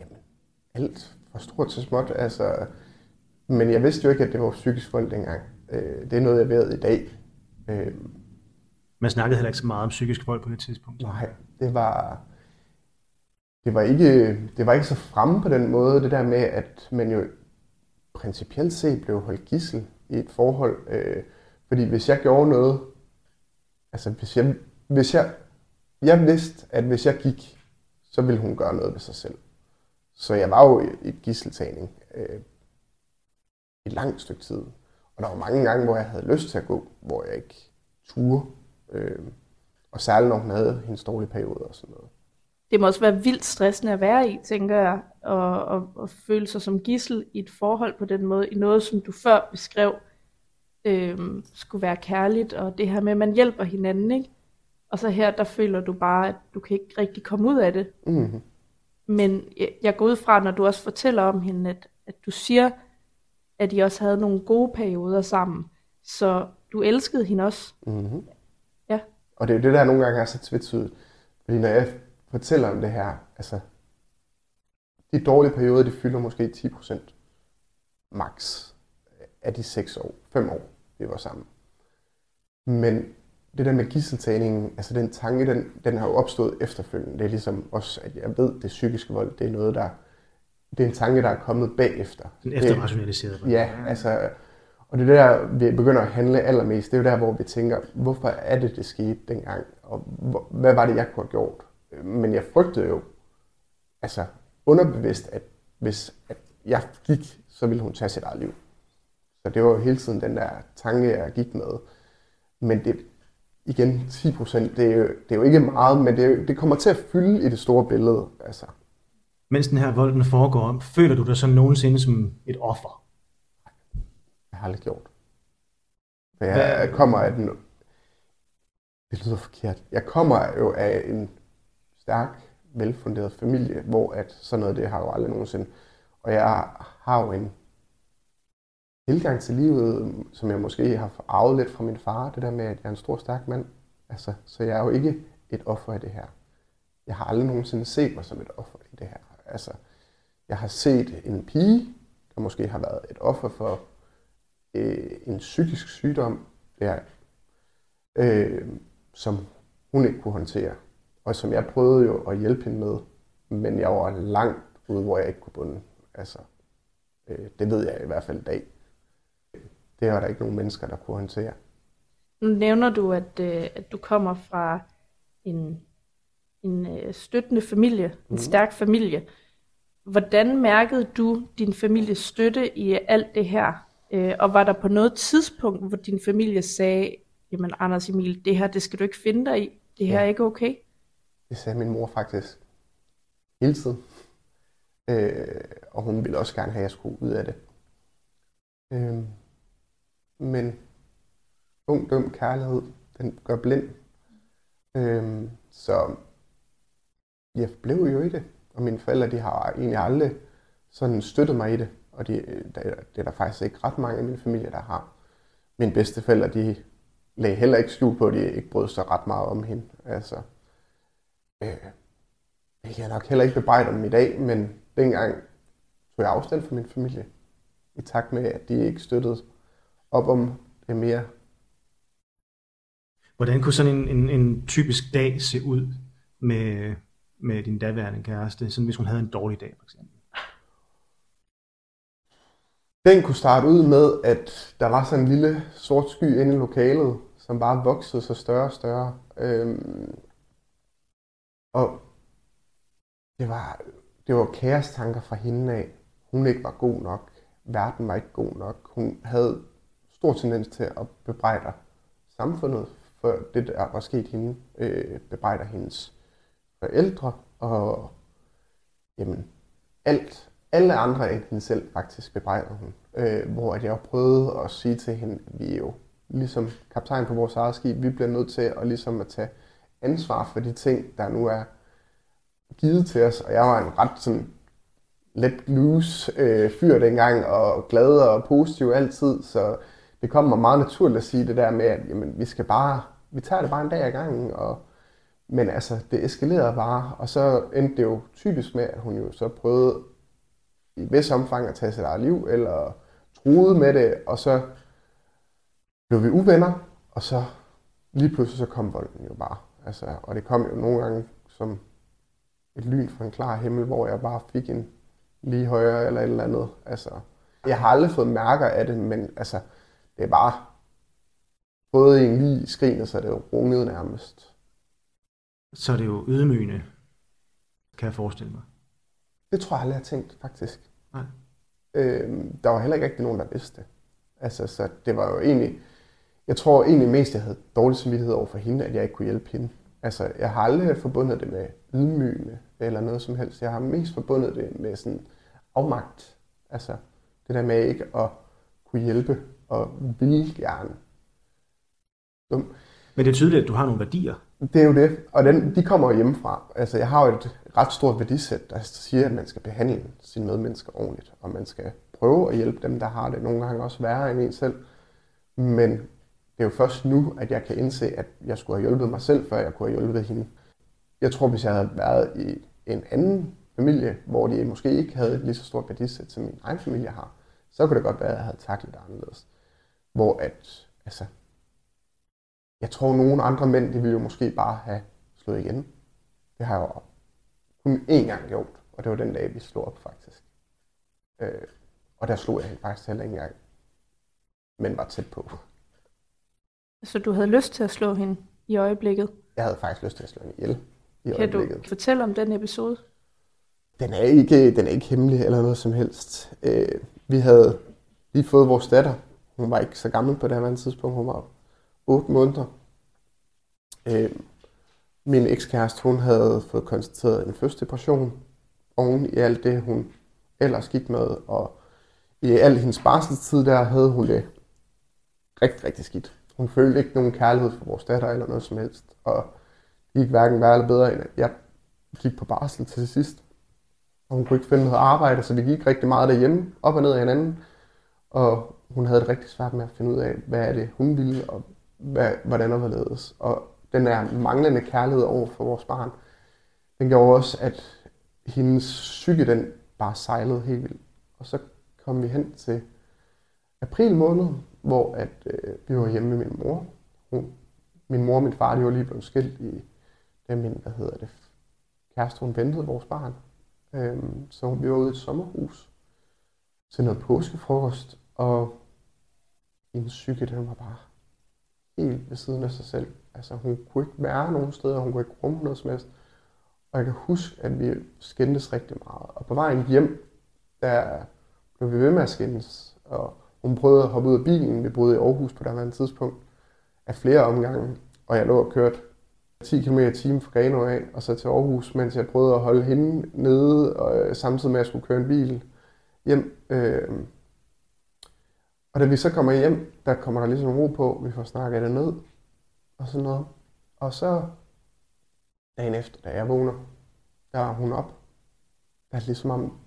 jamen, alt fra stort til småt. Altså, men jeg vidste jo ikke, at det var psykisk vold dengang. Øh, det er noget, jeg ved i dag. Øh, Man snakkede heller ikke så meget om psykisk vold på det tidspunkt. Nej, det var, det var ikke, det var ikke så fremme på den måde, det der med, at man jo principielt set blev holdt gissel i et forhold. Øh, fordi hvis jeg gjorde noget, altså hvis jeg, hvis jeg, jeg vidste, at hvis jeg gik, så ville hun gøre noget ved sig selv. Så jeg var jo i et gisseltagning øh, et langt stykke tid. Og der var mange gange, hvor jeg havde lyst til at gå, hvor jeg ikke turde. Øh, og særligt når hun havde hendes dårlige periode og sådan noget. Det må også være vildt stressende at være i, tænker jeg, og, og, og føle sig som gissel i et forhold på den måde, i noget, som du før beskrev, øhm, skulle være kærligt, og det her med, at man hjælper hinanden, ikke? Og så her, der føler du bare, at du kan ikke rigtig komme ud af det. Mm-hmm. Men jeg, jeg går ud fra, når du også fortæller om hende, at, at du siger, at I også havde nogle gode perioder sammen. Så du elskede hende også. Mm-hmm. Ja. Og det er jo det, der nogle gange er så tvetydigt. Fordi når jeg fortæller om det her, altså, de dårlige perioder, de fylder måske 10% max af de 6 år, 5 år, vi var sammen. Men det der med gisseltagningen, altså den tanke, den, den har jo opstået efterfølgende. Det er ligesom også, at jeg ved, det psykiske vold, det er noget, der, det er en tanke, der er kommet bagefter. Den efterrationaliserede. Ja, altså, og det er der, vi begynder at handle allermest. Det er jo der, hvor vi tænker, hvorfor er det, det skete dengang? Og hvor, hvad var det, jeg kunne have gjort? Men jeg frygtede jo, altså underbevidst, at hvis at jeg gik, så ville hun tage sit eget liv. Så det var jo hele tiden den der tanke, jeg gik med. Men det, igen, 10 procent, det, er jo- det er jo ikke meget, men det, er jo, det kommer til at fylde i det store billede. Altså, Mens den her vold den foregår, føler du dig så nogensinde som et offer? Jeg har aldrig gjort. For jeg kommer af den... Det lyder forkert. Jeg kommer jo af en stærk, velfunderet familie, hvor at sådan noget, det har jo aldrig nogensinde. Og jeg har jo en tilgang til livet, som jeg måske har arvet lidt fra min far, det der med, at jeg er en stor, stærk mand. Altså, så jeg er jo ikke et offer i det her. Jeg har aldrig nogensinde set mig som et offer i det her. Altså, jeg har set en pige, der måske har været et offer for øh, en psykisk sygdom, der, øh, som hun ikke kunne håndtere, og som jeg prøvede jo at hjælpe hende med, men jeg var langt ude, hvor jeg ikke kunne bunde. Altså, øh, det ved jeg i hvert fald i dag. Det var der ikke nogen mennesker, der kunne håndtere. Nu nævner du, at, øh, at du kommer fra en, en øh, støttende familie, en Mhm. stærk familie. Hvordan mærkede du din families støtte i alt det her? Øh, og var der på noget tidspunkt, hvor din familie sagde, jamen Anders Emil, det her, det skal du ikke finde dig i. Det her Ja. er ikke okay. Det sagde min mor faktisk hele tiden. Øh, og hun ville også gerne have, at jeg skulle ud af det. Øh, men ung, dum kærlighed, den gør blind. Øhm, så jeg blev jo i det. Og mine forældre, de har egentlig aldrig sådan støttet mig i det. Og de, der, det er der faktisk ikke ret mange i min familie, der har. Mine bedsteforældre, de lagde heller ikke skjul på, at de ikke brød sig ret meget om hende. Altså, Øh, jeg kan jeg nok heller ikke bebrejde dem i dag, men dengang tog jeg afstand fra min familie. I takt med, at de ikke støttede op om det mere. Hvordan kunne sådan en, en, en typisk dag se ud med, med din daværende kæreste, sådan hvis hun havde en dårlig dag, for eksempel? Den kunne starte ud med, at der var sådan en lille sort sky inde i lokalet, som bare voksede sig større og større. Øhm, og det var, det var kaostanker fra hende af. Hun ikke var god nok. Verden var ikke god nok. Hun havde stor tendens til at bebrejde samfundet for det, der var sket hende. Øh, bebrejder hendes forældre og jamen, alt, alle andre end hende selv faktisk bebrejder hun. Øh, hvor at jeg prøvede at sige til hende, at vi er jo ligesom kaptajn på vores eget skib, vi bliver nødt til at, ligesom at tage ansvar for de ting, der nu er givet til os. Og jeg var en ret sådan let loose øh, fyr dengang, og glad og positiv altid, så det kom mig meget naturligt at sige det der med, at jamen, vi skal bare, vi tager det bare en dag ad gangen, og, men altså, det eskalerede bare, og så endte det jo typisk med, at hun jo så prøvede i vis omfang at tage sit eget liv, eller truede med det, og så blev vi uvenner, og så lige pludselig så kom volden jo bare. Altså, og det kom jo nogle gange som et lyn fra en klar himmel, hvor jeg bare fik en lige højere eller et eller andet. Altså, jeg har aldrig fået mærker af det, men altså, det er bare både en lige skrin, så det er jo runget nærmest. Så er det jo ydmygende, kan jeg forestille mig. Det tror jeg aldrig, jeg har tænkt, faktisk. Nej. Øhm, der var heller ikke rigtig nogen, der vidste det. Altså, så det var jo egentlig... Jeg tror egentlig mest, jeg havde dårlig samvittighed over for hende, at jeg ikke kunne hjælpe hende. Altså, jeg har aldrig forbundet det med ydmygende eller noget som helst. Jeg har mest forbundet det med sådan afmagt. Altså, det der med ikke at kunne hjælpe og ville gerne. Dum. Men det er tydeligt, at du har nogle værdier Det er jo det, og den, de kommer jo hjemmefra. Altså, jeg har jo et ret stort værdisæt, der siger, at man skal behandle sine medmennesker ordentligt, og man skal prøve at hjælpe dem, der har det nogle gange også værre end en selv. Men det er jo først nu, at jeg kan indse, at jeg skulle have hjulpet mig selv, før jeg kunne have hjulpet hende. Jeg tror, hvis jeg havde været i en anden familie, hvor de måske ikke havde et lige så stort værdisæt, som min egen familie har, så kunne det godt være, at jeg havde taklet det anderledes. Hvor at, altså, jeg tror, nogle andre mænd, de ville jo måske bare have slået igen. Det har jeg jo kun én gang gjort, og det var den dag, vi slog op faktisk. Øh, og der slog jeg faktisk heller ikke engang, men var tæt på. Så du havde lyst til at slå hende i øjeblikket? Jeg havde faktisk lyst til at slå hende ihjel i Kan øjeblikket. du fortælle om den episode? Den er ikke, den er ikke hemmelig eller noget som helst. Øh, vi havde lige fået vores datter. Hun var ikke så gammel på det her tidspunkt. Hun var 8 måneder. Øh, min ekskæreste, hun havde fået konstateret en fødselsdepression oven i alt det, hun ellers gik med. Og i al hendes barselstid der havde hun det rigtig, rigtig skidt. Hun følte ikke nogen kærlighed for vores datter eller noget som helst. Og det gik hverken værre eller bedre, end at jeg gik på barsel til sidst. Og hun kunne ikke finde noget arbejde, så vi gik rigtig meget derhjemme, op og ned af hinanden. Og hun havde det rigtig svært med at finde ud af, hvad er det, hun ville, og hvad, hvordan og hvorledes. Og den der manglende kærlighed over for vores barn, den gjorde også, at hendes psyke, den bare sejlede helt vildt. Og så kom vi hen til april måned, hvor at, øh, vi var hjemme med min mor. Hun, min mor og min far, de var lige blevet skilt i, den min, hvad hedder det, kæreste, hun ventede vores barn. Øhm, så vi var ude i et sommerhus til noget påskefrokost, og hendes psyke, den var bare helt ved siden af sig selv. Altså, hun kunne ikke være nogen steder, hun kunne ikke rumme noget som helst. Og jeg kan huske, at vi skændtes rigtig meget. Og på vejen hjem, der blev vi ved med at skændes. Og hun prøvede at hoppe ud af bilen. Vi boede i Aarhus på det her tidspunkt af flere omgange. Og jeg lå og kørte 10 km i timen fra Grenaa af, og så til Aarhus, mens jeg prøvede at holde hende nede, og øh, samtidig med at jeg skulle køre en bil hjem. Øh, og da vi så kommer hjem, der kommer der ligesom ro på, vi får snakket det ned, og sådan noget. Og så dagen efter, da jeg vågner, der er hun op. Der er det ligesom om,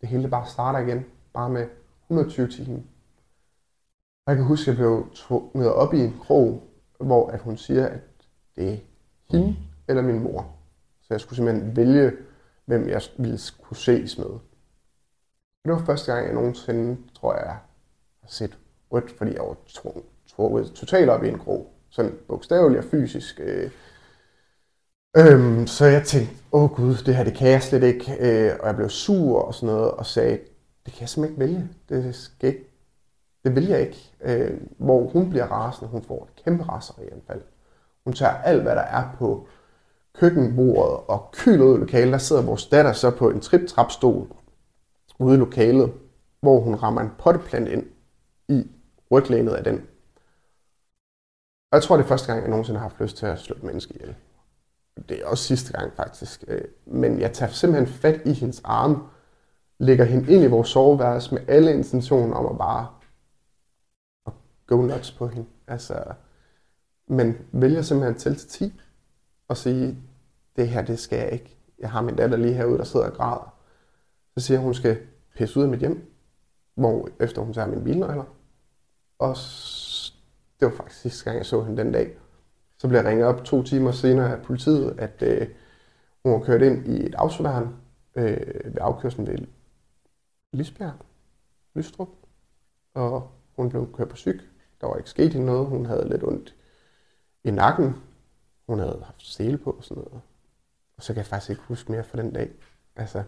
det hele bare starter igen, bare med 120 timer. Og jeg kan huske, at jeg blev tvunget op i en krog, hvor at hun siger, at det er hende eller min mor. Så jeg skulle simpelthen vælge, hvem jeg ville kunne ses med. Det var første gang, jeg nogensinde, tror jeg, har set rødt, fordi jeg var trukket totalt op i en grå, Sådan bogstaveligt og fysisk. Øh. Øhm, så jeg tænkte, åh gud, det her det kan jeg slet ikke. Øh, og jeg blev sur og sådan noget, og sagde, det kan jeg simpelthen ikke vælge. Det skal ikke. Det vil jeg ikke. Øh, hvor hun bliver rasende, hun får et kæmpe anfald. Hun tager alt, hvad der er på køkkenbordet og kyler ud i lokalet. Der sidder vores datter så på en trip-trapstol ude i lokalet, hvor hun rammer en potteplant ind i ryglænet af den. Og jeg tror, det er første gang, jeg nogensinde har haft lyst til at slå et menneske ihjel. Det er også sidste gang faktisk. Øh, men jeg tager simpelthen fat i hendes arm, lægger hende ind i vores soveværelse med alle intentioner om at bare at go nuts på hende. Altså, men vælger simpelthen til til 10 og sige, det her, det skal jeg ikke. Jeg har min datter lige herude, der sidder og græder. Så siger hun, hun skal pisse ud af mit hjem, hvor efter hun tager min bilnøgler. Og det var faktisk sidste gang, jeg så hende den dag. Så blev jeg ringet op to timer senere af politiet, at øh, hun var kørt ind i et autoværn øh, ved afkørslen ved Lisbjerg, Lystrup. Og hun blev kørt på syg. Der var ikke sket hende noget. Hun havde lidt ondt i nakken. Hun havde haft stele på og sådan noget. Og så kan jeg faktisk ikke huske mere fra den dag. Altså,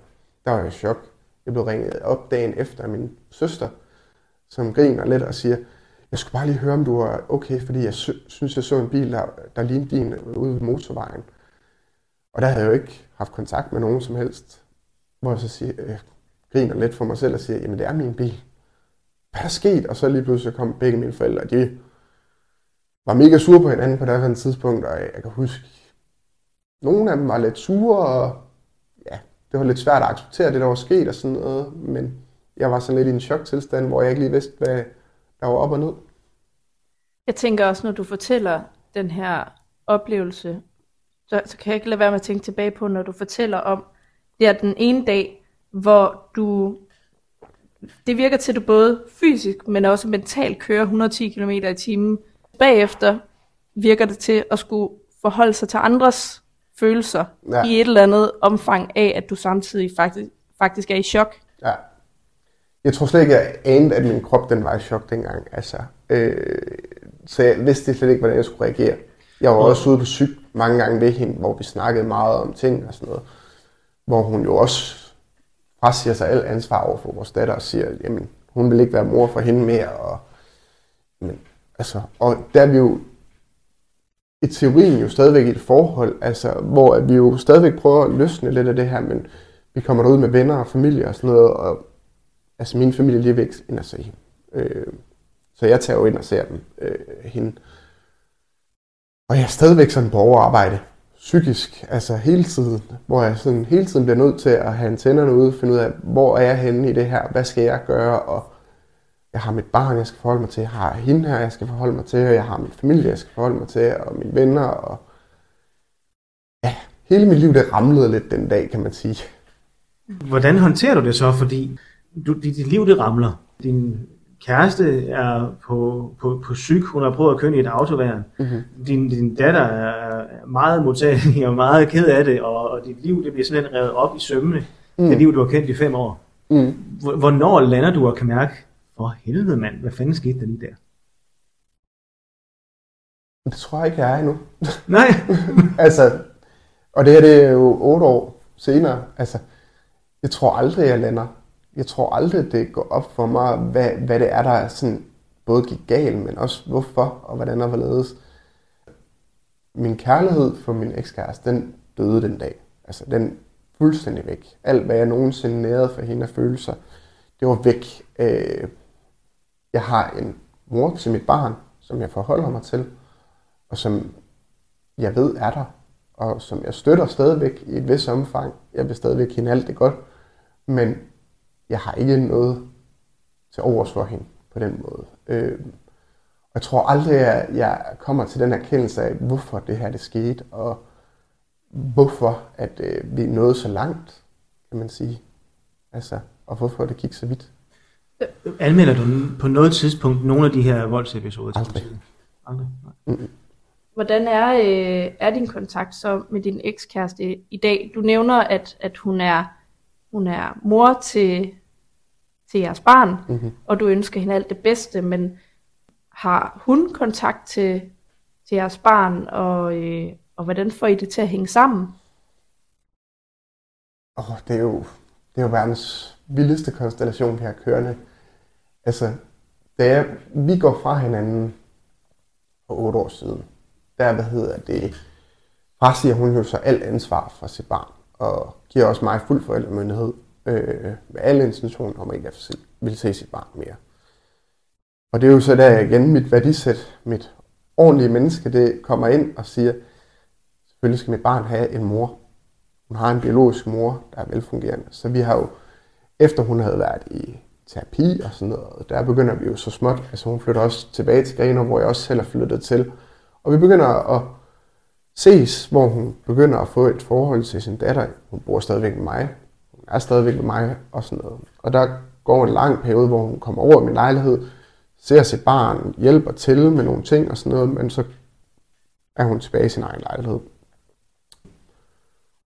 der var jeg i chok. Jeg blev ringet op dagen efter af min søster, som griner lidt og siger, jeg skulle bare lige høre, om du var okay, fordi jeg synes, jeg så en bil, der, der lignede din ude ved motorvejen. Og der havde jeg jo ikke haft kontakt med nogen som helst. Hvor jeg så siger, jeg griner lidt for mig selv og siger, jamen det er min bil. Hvad er der sket? Og så lige pludselig kom begge mine forældre, og de var mega sure på hinanden på det her tidspunkt, og jeg kan huske, nogle af dem var lidt sure, og ja, det var lidt svært at acceptere det, der var sket og sådan noget, men jeg var sådan lidt i en choktilstand, hvor jeg ikke lige vidste, hvad der var op og ned. Jeg tænker også, når du fortæller den her oplevelse, så, så kan jeg ikke lade være med at tænke tilbage på, når du fortæller om, det er den ene dag, hvor du, det virker til, at du både fysisk, men også mentalt kører 110 km i timen. Bagefter virker det til at skulle forholde sig til andres følelser Ja. i et eller andet omfang af, at du samtidig faktisk, faktisk er i chok. Ja. Jeg tror slet ikke, jeg anede, at min krop den var i chok dengang. Altså, øh, så jeg vidste slet ikke, hvordan jeg skulle reagere. Jeg var også ude på syg mange gange ved hende, hvor vi snakkede meget om ting og sådan noget. Hvor hun jo også frasiger sig alt ansvar over for vores datter og siger, jamen, hun vil ikke være mor for hende mere. Og, men, altså, og der er vi jo i teorien jo stadigvæk i et forhold, altså, hvor at vi jo stadigvæk prøver at løsne lidt af det her, men vi kommer derud med venner og familie og sådan noget, og altså min familie lige væk ind og se hende. Øh, så jeg tager jo ind og ser dem, øh, hende. Og jeg er stadigvæk sådan på overarbejde, psykisk, altså hele tiden, hvor jeg sådan hele tiden bliver nødt til at have antennerne ude, finde ud af, hvor er jeg henne i det her, hvad skal jeg gøre, og jeg har mit barn, jeg skal forholde mig til, jeg har hende her, jeg skal forholde mig til, og jeg har min familie, jeg skal forholde mig til, og mine venner, og ja, hele mit liv, det ramlede lidt den dag, kan man sige. Hvordan håndterer du det så? Fordi du, dit, dit liv det ramler. Din kæreste er på, på, på syg, hun har prøvet at køre i et autoværn. Mhm. Din, din datter er meget modtagelig og meget ked af det, og, og dit liv det bliver simpelthen revet op i sømmene. Mm. Det liv, du har kendt i fem år. Mm. Hvor- Hvornår lander du og kan mærke, for helvede mand, hvad fanden skete der lige der? Det tror jeg ikke, jeg er endnu. [laughs] [laughs] Nej, altså, og det her det er jo otte år senere. Altså, jeg tror aldrig, jeg lander. Jeg tror aldrig, det går op for mig, hvad, hvad det er, der sådan både gik galt, men også hvorfor og hvordan og hvorledes. Min kærlighed for min ekskæreste, den døde den dag. Altså, den fuldstændig væk. Alt, hvad jeg nogensinde nærede for hende af følelser, det var væk. Øh, jeg har en mor til mit barn, som jeg forholder mig til, og som jeg ved er der, og som jeg støtter stadigvæk i et vis omfang. Jeg vil stadigvæk hende alt det godt, men jeg har ikke noget til overs for hende på den måde. Øh, og jeg tror aldrig, at jeg kommer til den erkendelse af, hvorfor det her det skete, og hvorfor at øh, vi nåede så langt, kan man sige. Altså, og hvorfor det gik så vidt. anmelder du på noget tidspunkt nogle af de her voldsepisoder Aldrig. Aldrig. Nej. Hvordan er, øh, er din kontakt så med din ekskæreste i dag? Du nævner, at, at hun, er, hun er mor til, til jeres barn, Mhm. og du ønsker hende alt det bedste, men har hun kontakt til, til jeres barn, og, øh, og hvordan får I det til at hænge sammen? Åh, det er jo, det er jo verdens vildeste konstellation, vi har kørende. Altså, da jeg, vi går fra hinanden for otte år siden, der, hvad hedder det, frasiger hun jo så alt ansvar for sit barn, og giver også mig fuld forældremyndighed øh, med alle intentioner om, at jeg vil se sit barn mere. Og det er jo så der igen mit værdisæt, mit ordentlige menneske, det kommer ind og siger, selvfølgelig skal mit barn have en mor, hun har en biologisk mor, der er velfungerende. Så vi har jo, efter hun havde været i terapi og sådan noget, der begynder vi jo så småt, altså hun flytter også tilbage til Grenaa, hvor jeg også selv er flyttet til. Og vi begynder at ses, hvor hun begynder at få et forhold til sin datter. Hun bor stadigvæk med mig. Hun er stadigvæk med mig og sådan noget. Og der går en lang periode, hvor hun kommer over min lejlighed, ser sit barn, hjælper til med nogle ting og sådan noget, men så er hun tilbage i sin egen lejlighed.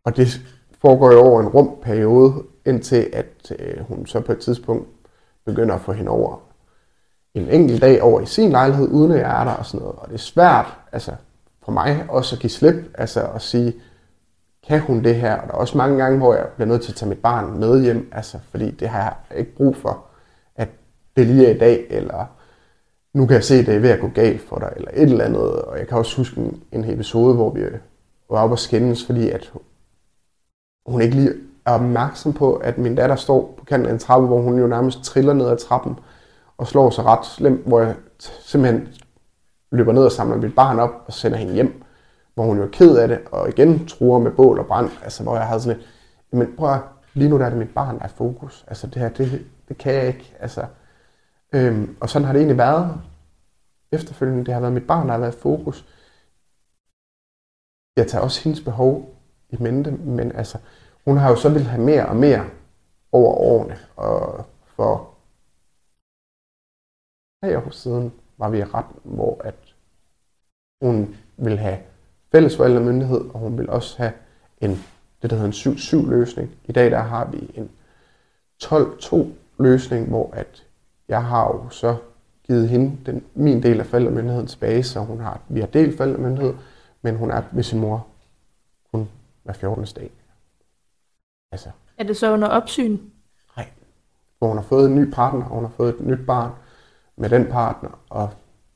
Og det foregår jo over en rum periode, indtil at øh, hun så på et tidspunkt begynder at få hende over en enkelt dag over i sin lejlighed, uden at jeg er der og sådan noget. Og det er svært altså, for mig også at give slip, altså at sige, kan hun det her? Og der er også mange gange, hvor jeg bliver nødt til at tage mit barn med hjem, altså, fordi det har jeg ikke brug for, at det lige er i dag, eller nu kan jeg se, at det er ved at gå galt for dig, eller et eller andet. Og jeg kan også huske en, en episode, hvor vi var oppe og skændes, fordi at hun ikke lige er opmærksom på, at min datter står på kanten af en trappe, hvor hun jo nærmest triller ned ad trappen og slår sig ret slemt, hvor jeg simpelthen løber ned og samler mit barn op og sender hende hjem, hvor hun jo er ked af det, og igen truer med bål og brand, altså hvor jeg havde sådan et, men prøv at, lige nu der er det mit barn, der er fokus, altså det her, det, det kan jeg ikke, altså, øhm, og sådan har det egentlig været efterfølgende, det har været mit barn, der har været fokus. jeg tager også hendes behov i mente, men altså, hun har jo så vil have mere og mere over årene, og for tre år siden var vi i retten, hvor at hun vil have fælles forældremyndighed, og hun vil også have en, det der hedder en 7-7 løsning. I dag der har vi en 12-2 løsning, hvor at jeg har jo så givet hende den, min del af forældremyndigheden tilbage, så hun har, vi har delt forældremyndighed, men hun er ved sin mor kun hver 14. dag. Altså, Er det så under opsyn? nej. Hvor hun har fået en ny partner, og hun har fået et nyt barn med den partner, og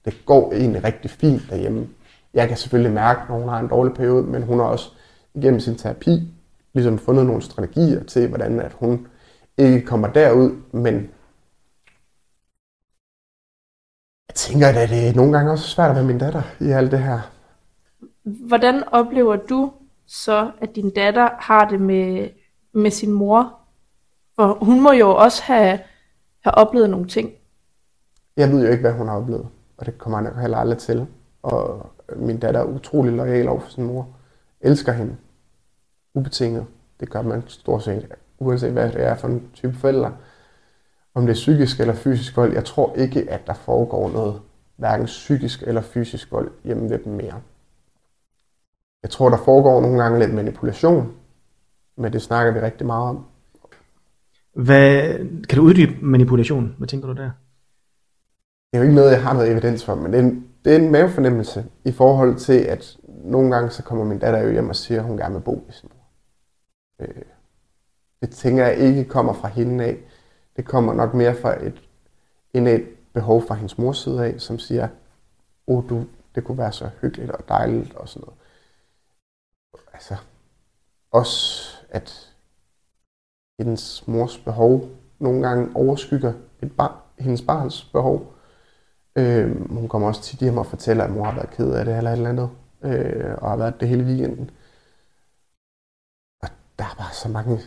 det går egentlig rigtig fint derhjemme. Jeg kan selvfølgelig mærke, når hun har en dårlig periode, men hun har også igennem sin terapi ligesom fundet nogle strategier til, hvordan at hun ikke kommer derud, men jeg tænker, at det er nogle gange også svært at være min datter i alt det her. Hvordan oplever du så, at din datter har det med, med sin mor? For hun må jo også have, have oplevet nogle ting. Jeg ved jo ikke, hvad hun har oplevet, og det kommer jeg nok heller aldrig til. Og min datter er utrolig lojal over for sin mor. Elsker hende. Ubetinget. Det gør man stort set, uanset hvad det er for en type forældre. Om det er psykisk eller fysisk vold, jeg tror ikke, at der foregår noget, hverken psykisk eller fysisk vold hjemme ved dem mere. Jeg tror, der foregår nogle gange lidt manipulation, men det snakker vi rigtig meget om. Hvad, kan du uddybe manipulation? Hvad tænker du der? Det er jo ikke noget, jeg har noget evidens for, men det er en, det er en mavefornemmelse i forhold til, at nogle gange så kommer min datter jo hjem og siger, at hun gerne vil bo i sin mor. Øh, det tænker jeg ikke kommer fra hende af. Det kommer nok mere fra et et behov fra hendes mors side af, som siger, oh, du, det kunne være så hyggeligt og dejligt og sådan noget. Altså, også at hendes mors behov nogle gange overskygger et bar, hendes barns behov. Øh, hun kommer også tit hjem og fortæller, at mor har været ked af det eller et eller andet, øh, og har været det hele weekenden. Og der er bare så mange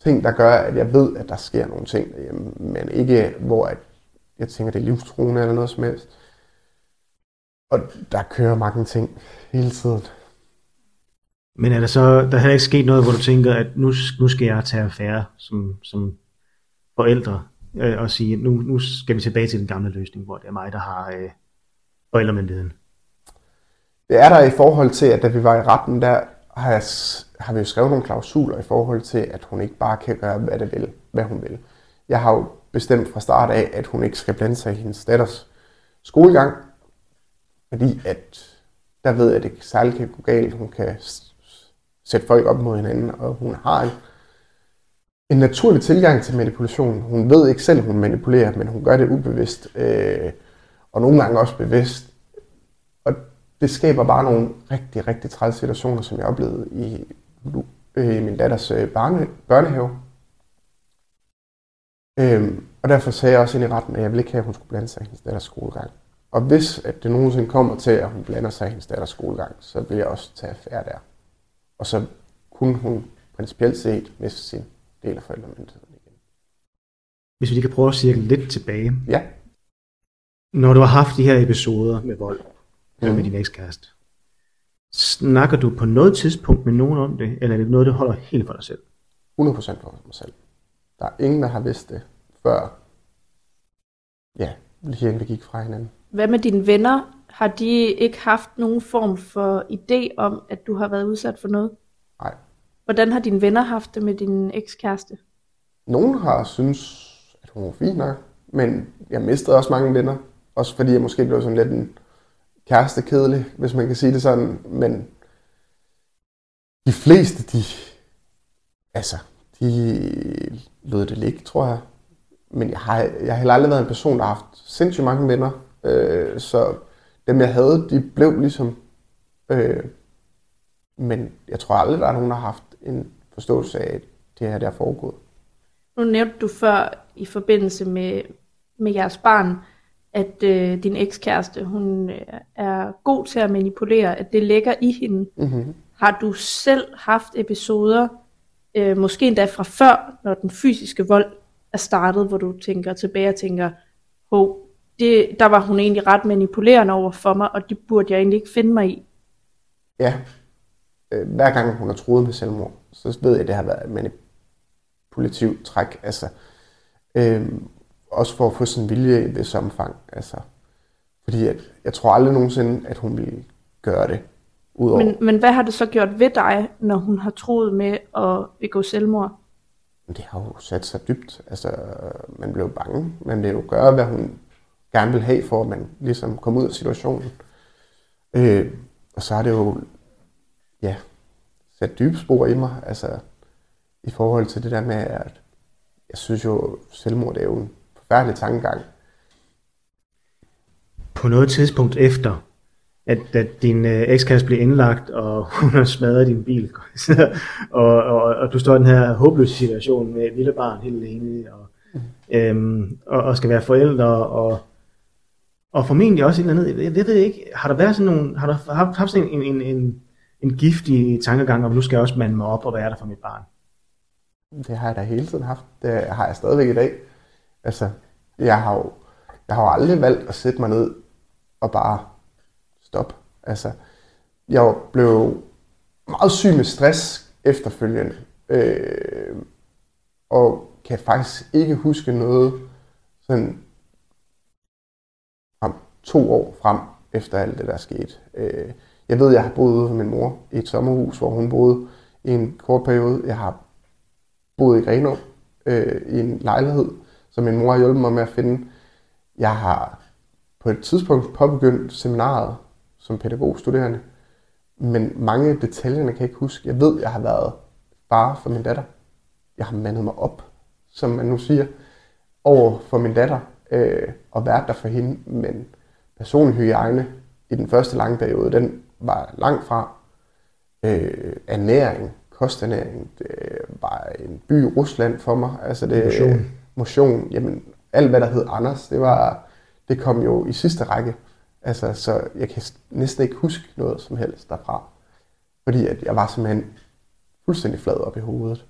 ting, der gør, at jeg ved, at der sker nogle ting derhjemme, men ikke hvor at jeg tænker, det er livstruende eller noget som helst. Og der kører mange ting hele tiden. Men er der så, der har ikke sket noget, hvor du tænker, at nu, nu skal jeg tage affære som, som forældre, øh, og sige, nu, nu skal vi tilbage til den gamle løsning, hvor det er mig, der har øh, forældremyndigheden. Det er der i forhold til, at da vi var i retten, der har, jeg, har vi jo skrevet nogle klausuler i forhold til, at hun ikke bare kan gøre, hvad, det vil, hvad hun vil. Jeg har jo bestemt fra start af, at hun ikke skal blande sig i hendes datters skolegang, fordi at der ved jeg, at det særligt kan gå galt. Hun kan sætte folk op mod hinanden, og hun har en, en naturlig tilgang til manipulation. Hun ved ikke selv, at hun manipulerer, men hun gør det ubevidst, øh, og nogle gange også bevidst. Og det skaber bare nogle rigtig, rigtig træls situationer, som jeg oplevede i, øh, i min datters øh, barne, børnehave. Øhm, og derfor sagde jeg også ind i retten, at jeg ville ikke have, at hun skulle blande sig i hendes datters skolegang. Og hvis at det nogensinde kommer til, at hun blander sig i hendes datters skolegang, så vil jeg også tage affære der. Og så kunne hun principielt set miste sin del af forældremyndigheden igen. Hvis vi lige kan prøve at cirkle lidt tilbage. Ja, Når du har haft de her episoder med vold mm. Mhm. med din ekskæreste, snakker du på noget tidspunkt med nogen om det, eller er det noget, du holder helt for dig selv? 100% for mig selv. Der er ingen, der har vidst det, før ja, lige inden vi gik fra hinanden. Hvad med dine venner? Har de ikke haft nogen form for idé om, at du har været udsat for noget? Nej. Hvordan har dine venner haft det med din ekskæreste? Nogen har synes, at hun var fin nok, men jeg mistede også mange venner. Også fordi jeg måske blev sådan lidt en kæreste kedelig, hvis man kan sige det sådan. Men de fleste, de, altså, de lød det ligge, tror jeg. Men jeg har, jeg har heller aldrig været en person, der har haft sindssygt mange venner. Øh, så dem, jeg havde, de blev ligesom... Øh, men jeg tror aldrig, der er nogen, der har haft en forståelse af, at det her der er foregået. Nu nævnte du før i forbindelse med, med jeres barn, at øh, din ekskæreste, hun øh, er god til at manipulere, at det ligger i hende. Mm-hmm. Har du selv haft episoder, øh, måske endda fra før, når den fysiske vold er startet, hvor du tænker tilbage og tænker, hov, det, der var hun egentlig ret manipulerende over for mig, og det burde jeg egentlig ikke finde mig i. ja, øh, hver gang hun har troet med selvmord, så ved jeg, at det har været et manipulativt træk. Altså, øh, også for at få sin vilje i et vis omfang. Altså, fordi at, jeg tror aldrig nogensinde, at hun ville gøre det. Udover. Men, men hvad har det så gjort ved dig, når hun har troet med at begå selvmord? Det har jo sat sig dybt. Altså, man blev bange. Man ville jo gøre, hvad hun gerne vil have, for at man ligesom kom ud af situationen. Øh, og så har det jo ja, sat dybe spor i mig. Altså, i forhold til det der med, at jeg synes jo, selvmord er jo en forfærdelig tankegang. På noget tidspunkt efter, at, at din øh, ekskæreste blev indlagt, og [laughs] hun har smadret din bil, [laughs] og, og, og du står i den her håbløse situation med et lille barn helt alene, og, øhm, og, og skal være forældre, og, og formentlig også et eller andet, jeg, jeg ved ikke, har der været sådan nogle, har der haft, haft sådan en, en, en, en giftig tankegang, om nu skal jeg også mande mig op og være der for mit barn? Det har jeg da hele tiden haft. Det har jeg stadigvæk i dag. Altså, jeg har jo, jeg har jo aldrig valgt at sætte mig ned og bare stoppe. Altså, jeg blev meget syg med stress efterfølgende. Øh, og kan faktisk ikke huske noget sådan frem, to år frem efter alt det, der skete. Øh, jeg ved, jeg har boet ude med min mor i et sommerhus, hvor hun boede i en kort periode. Jeg har boet i Grenå øh, i en lejlighed, som min mor har hjulpet mig med at finde. Jeg har på et tidspunkt påbegyndt seminaret som pædagogstuderende, men mange af detaljerne kan jeg ikke huske. Jeg ved, jeg har været far for min datter. Jeg har mandet mig op, som man nu siger, over for min datter øh, og været der for hende, men personlig hygiejne i den første lange periode, den var langt fra. Øh, ernæring, kosternæring, det var en by i Rusland for mig. Altså det, Motion. Motion, jamen alt hvad der hed Anders, det var, det kom jo i sidste række. Altså, så jeg kan næsten ikke huske noget som helst derfra. Fordi at jeg var simpelthen fuldstændig flad op i hovedet.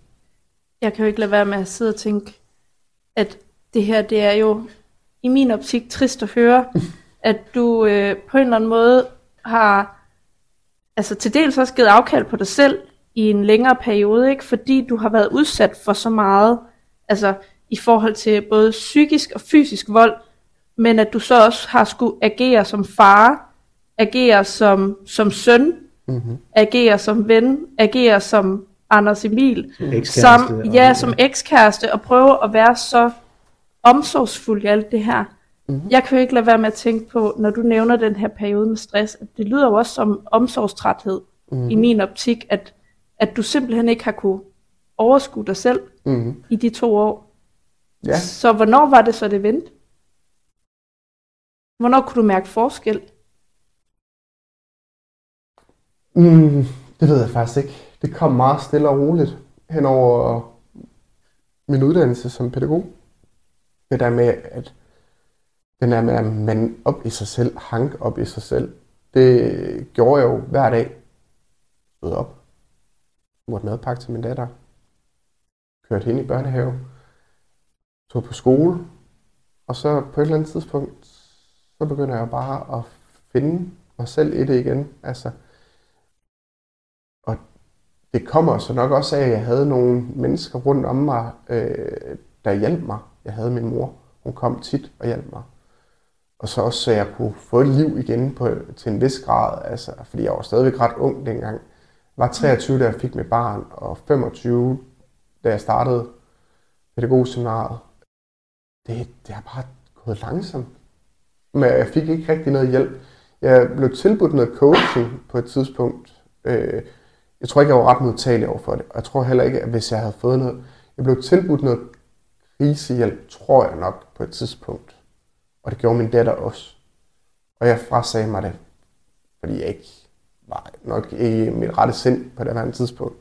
Jeg kan jo ikke lade være med at sidde og tænke, at det her, det er jo i min optik trist at høre, [laughs] at du øh, på en eller anden måde har altså til dels også givet afkald på dig selv i en længere periode, ikke? fordi du har været udsat for så meget, altså i forhold til både psykisk og fysisk vold, men at du så også har skulle agere som far, agere som, som søn, Mm-hmm. agere som ven, agere som Anders Emil, som, ja, som ekskæreste, og prøve at være så omsorgsfuld i alt det her. Mhm. Jeg kan jo ikke lade være med at tænke på, når du nævner den her periode med stress, at det lyder jo også som omsorgstræthed Mhm. i min optik, at, at du simpelthen ikke har kunne overskue dig selv Mm-hmm. i de to år. Ja, Så hvornår var det så, det vendte? Hvornår kunne du mærke forskel? mm, det ved jeg faktisk ikke. Det kom meget stille og roligt hen over min uddannelse som pædagog. Det der med, at den der med, at man op i sig selv, hank op i sig selv, det gjorde jeg jo hver dag. Stod op, måtte madpakke til min datter, kørte hende i børnehave, tog på skole, og så på et eller andet tidspunkt, så begynder jeg bare at finde mig selv i det igen. Altså, og det kommer så nok også af, at jeg havde nogle mennesker rundt om mig, øh, der hjalp mig. Jeg havde min mor, hun kom tit og hjalp mig. Og så også, så jeg kunne få et liv igen på, til en vis grad, altså, fordi jeg var stadigvæk ret ung dengang. Jeg var 23, da jeg fik mit barn, og 25, da jeg startede pædagogseminaret. Det, det har bare gået langsomt. Men jeg fik ikke rigtig noget hjælp. Jeg blev tilbudt noget coaching på et tidspunkt. Øh, jeg tror ikke, jeg var ret modtagelig over for det. Og jeg tror heller ikke, at hvis jeg havde fået noget... Jeg blev tilbudt noget krisehjælp, tror jeg nok, på et tidspunkt. Og det gjorde min datter også. Og jeg frasagde mig det, fordi jeg ikke var nok i mit rette sind på det her tidspunkt.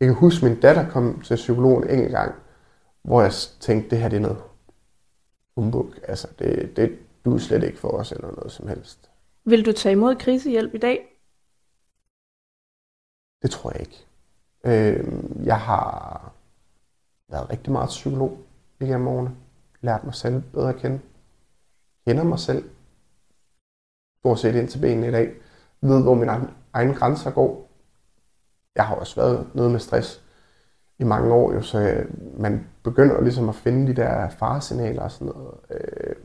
Jeg kan huske, at min datter kom til psykologen en gang, hvor jeg tænkte, det her det er noget humbug. Altså, det, det du er slet ikke for os eller noget som helst. Vil du tage imod krisehjælp i dag? Det tror jeg ikke. Øh, jeg har været rigtig meget psykolog igennem årene. Lært mig selv bedre at kende. Kender mig selv. Stort set ind til benene i dag. ved, hvor mine egen- egne grænser går. Jeg har også været noget med stress i mange år, jo, så øh, man begynder ligesom at finde de der faresignaler og sådan noget. Øh.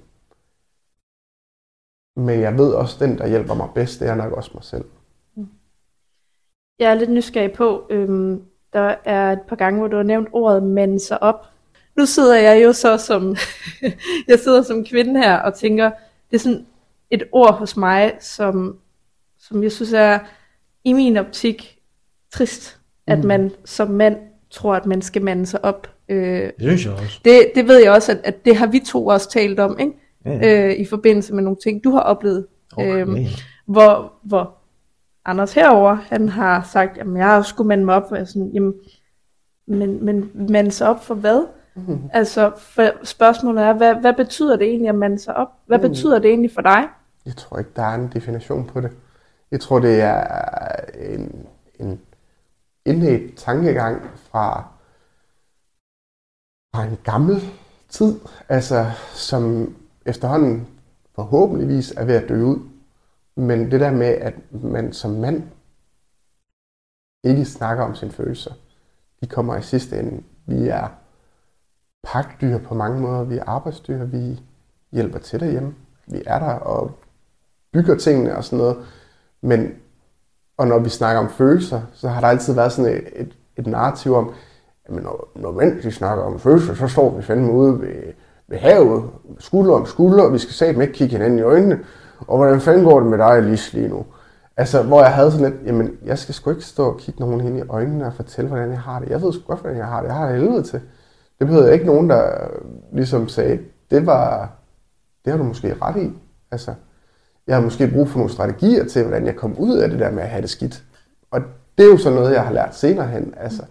Men jeg ved også, den, der hjælper mig bedst, det er nok også mig selv. Mm. Jeg er lidt nysgerrig på, øhm, der er et par gange, hvor du har nævnt ordet mande sig op. Nu sidder jeg jo så som, [laughs] jeg sidder som kvinde her og tænker, det er sådan et ord hos mig, som, som jeg synes er i min optik trist, at Mm. man som mand tror, at man skal mande sig op. Øh, Det synes jeg også. det, det ved jeg også, at, at det har vi to også talt om, ikke? Ja. Øh, i forbindelse med nogle ting, du har oplevet. Okay. øhm, hvor, hvor Anders herover han har sagt, jamen jeg har skulle mande mig op, og jeg sådan, jamen, men, men mande sig op for hvad? Mhm. [laughs] Altså, for spørgsmålet er, hvad, hvad betyder det egentlig at mande sig op? Hvad Mm. betyder det egentlig for dig? Jeg tror ikke, der er en definition på det. Jeg tror, det er en, en indledt tankegang fra, fra en gammel tid, altså som efterhånden forhåbentligvis er ved at dø ud. Men det der med, at man som mand ikke snakker om sine følelser, de kommer i sidste ende. Vi er pakdyr på mange måder, vi er arbejdsdyr, vi hjælper til derhjemme. Vi er der og bygger tingene og sådan noget. Men, og når vi snakker om følelser, så har der altid været sådan et, et, et narrativ om, men når, når mænd de snakker om følelser, så står vi fandme ude ved, ved havet, skulder om skulder, og vi skal satme ikke kigge hinanden i øjnene. Og hvordan fanden går det med dig, Lis, lige nu? Altså, hvor jeg havde sådan lidt, jamen, jeg skal sgu ikke stå og kigge nogen ind i øjnene og fortælle, hvordan jeg har det. Jeg ved sgu godt, hvordan jeg har det. Jeg har det helvede til. Det behøvede jeg ikke nogen, der ligesom sagde, det var, det har du måske ret i. Altså, jeg har måske brug for nogle strategier til, hvordan jeg kom ud af det der med at have det skidt. Og det er jo så noget, jeg har lært senere hen. Altså,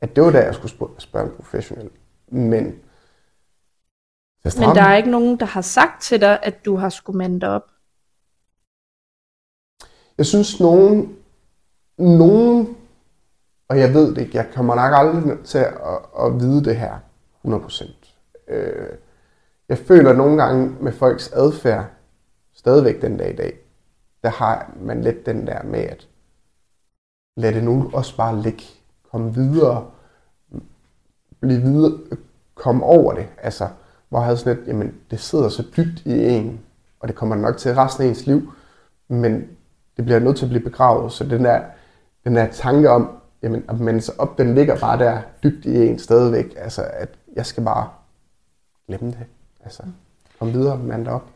at det var da, jeg skulle spørge, en professionel. Men, Men der er ikke nogen, der har sagt til dig, at du har skulle mande op. Jeg synes, nogen, nogen, og jeg ved det ikke, jeg kommer nok aldrig til at, at vide det her 100%. Øh, jeg føler nogle gange med folks adfærd, stadigvæk den dag i dag, der har man lidt den der med at lad det nu også bare ligge, komme videre, blive videre, komme over det. Altså, hvor jeg havde sådan lidt, jamen det sidder så dybt i en, og det kommer nok til resten af ens liv, men det bliver nødt til at blive begravet, så den der, den der tanke om, jamen, at man så op, den ligger bare der dybt i en stadigvæk, altså at jeg skal bare glemme det, altså komme videre, mand op.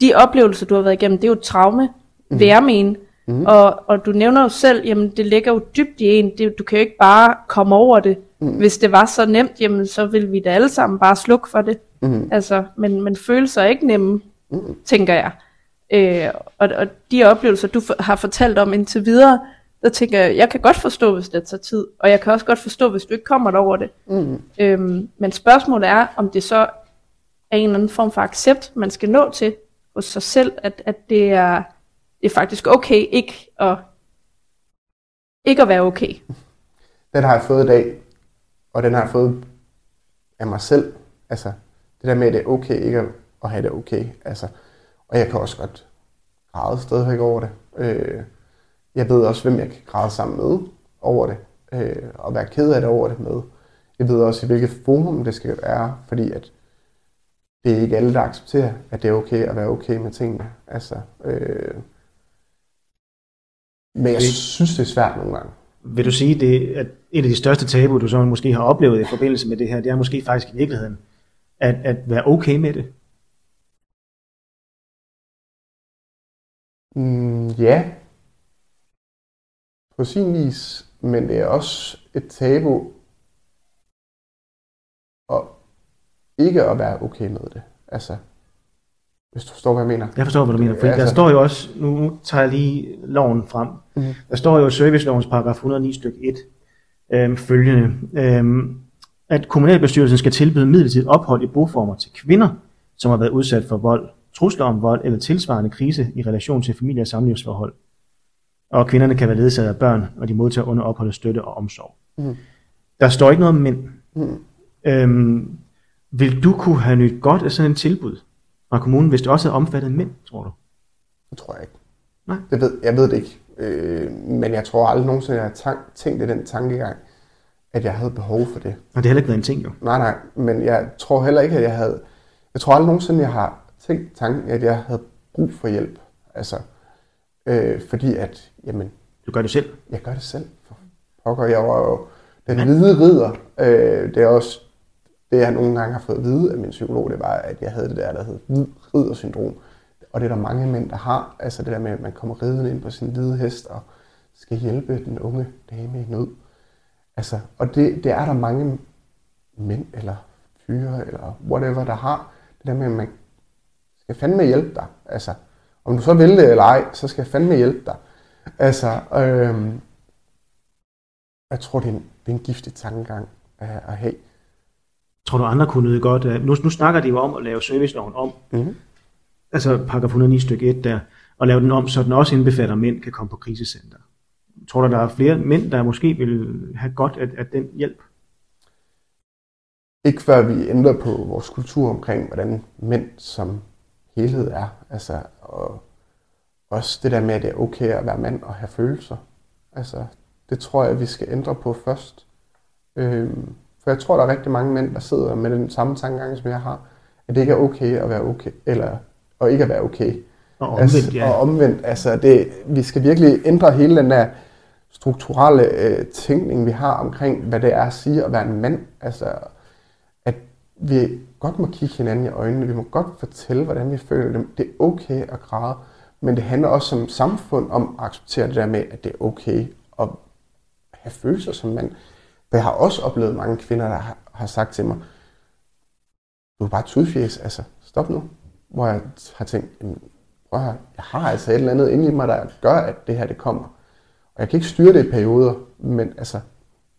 De oplevelser, du har været igennem, det er jo traume, mm. vil jeg mene. Mhm. Og, og du nævner jo selv, jamen det ligger jo dybt i en. Det, du kan jo ikke bare komme over det. Mm. Hvis det var så nemt, jamen så ville vi da alle sammen bare slukke for det. Mhm. Altså, men, men følelser er ikke nemme, Mhm. tænker jeg. Øh, og, og de oplevelser, du for, har fortalt om indtil videre, der tænker jeg, jeg kan godt forstå, hvis det tager tid. Og jeg kan også godt forstå, hvis du ikke kommer over det. Mm. Øhm, men spørgsmålet er, om det så er en eller anden form for accept, man skal nå til hos sig selv, at, at det, er, det er faktisk okay ikke at, ikke at være okay. Den har jeg fået i dag, og den har jeg fået af mig selv. Altså, det der med, at det er okay ikke at- at have det okay. Altså, og jeg kan også godt græde stadigvæk over det. Øh, jeg ved også, hvem jeg kan græde sammen med over det, øh, og være ked af det over det med. Jeg ved også, i hvilket forum det skal være, fordi at det er ikke alle, der accepterer, at det er okay at være okay med tingene. Altså, øh, men jeg synes, det er svært nogle gange. Vil du sige, det, at et af de største tabuer, du så måske har oplevet i forbindelse med det her, det er måske faktisk i virkeligheden, at, at være okay med det? Mm, ja. På sin vis, men det er også et tabu at ikke at være okay med det. Altså, hvis du forstår, hvad jeg mener. Jeg forstår, hvad du mener. For Ja, der altså- står jo også, nu, nu tager jeg lige loven frem, Mhm. der står jo i servicelovens paragraf 109 stykke 1 øhm, følgende, øhm, at kommunalbestyrelsen skal tilbyde midlertidigt ophold i boformer til kvinder, som har været udsat for vold, trusler om vold eller tilsvarende krise i relation til familie- og samlivsforhold. Og kvinderne kan være ledsaget af børn, og de modtager under opholdet støtte og omsorg. Mhm. Der står ikke noget om mænd. Mm. Øhm, vil du kunne have nyt godt af sådan en tilbud fra kommunen, hvis det også havde omfattet mænd, tror du? Det tror jeg ikke. Nej. Det ved, jeg ved det ikke. Øh, men jeg tror aldrig nogensinde, jeg har tænkt i den tankegang, at jeg havde behov for det. Og det har heller ikke været en ting, jo. Nej, nej, men jeg tror heller ikke, at jeg havde... Jeg tror aldrig nogensinde, jeg har tænkt tanken, at jeg havde brug for hjælp. Altså, øh, fordi at, jamen, Du gør det selv. jeg gør det selv. For pokker, jeg var jo den hvide ridder. Øh, det er også det, jeg nogle gange har fået at vide af min psykolog, det var, at jeg havde det der, der hed hvid riddersyndrom. Og det er der mange mænd, der har. Altså det der med, at man kommer ridende ind på sin hvide hest og skal hjælpe den unge dame i nød. Altså, og det, det er der mange mænd eller fyre eller whatever, der har. Det der med, at man skal fandme hjælpe dig. Altså, om du så vil det eller ej, så skal jeg fandme hjælpe dig. Altså, øhm, jeg tror, det er en, det er en giftig tankegang at, at have. Tror du, andre kunne nyde godt af... Nu, nu snakker de jo om at lave serviceloven om, Mm-hmm. altså paragraf 109 stykke 1 der, og lave den om, så den også indbefatter, at mænd kan komme på krisecenter. Tror du, der er flere mænd, der måske vil have godt af, af den hjælp? Ikke før vi ændrer på vores kultur omkring, hvordan mænd som helhed er. Altså, og også det der med, at det er okay at være mand og have følelser. Altså, det tror jeg, vi skal ændre på først. Øhm, for jeg tror, der er rigtig mange mænd, der sidder med den samme tankegang, som jeg har. At det ikke er okay at være okay, eller og ikke at være okay. Og omvendt, altså, ja. Og omvendt, altså det, vi skal virkelig ændre hele den der strukturelle øh, tænkning, vi har omkring, hvad det er at sige at være en mand. Altså, at vi godt må kigge hinanden i øjnene, vi må godt fortælle, hvordan vi føler det. Det er okay at græde, men det handler også som samfund om at acceptere det der med, at det er okay at have følelser som mand. For jeg har også oplevet mange kvinder, der har, har sagt til mig, du er bare et tudfjæs, altså stop nu. Hvor jeg har tænkt, prøv her, jeg har altså et eller andet inde i mig, der gør, at det her det kommer. Og jeg kan ikke styre det i perioder, men altså,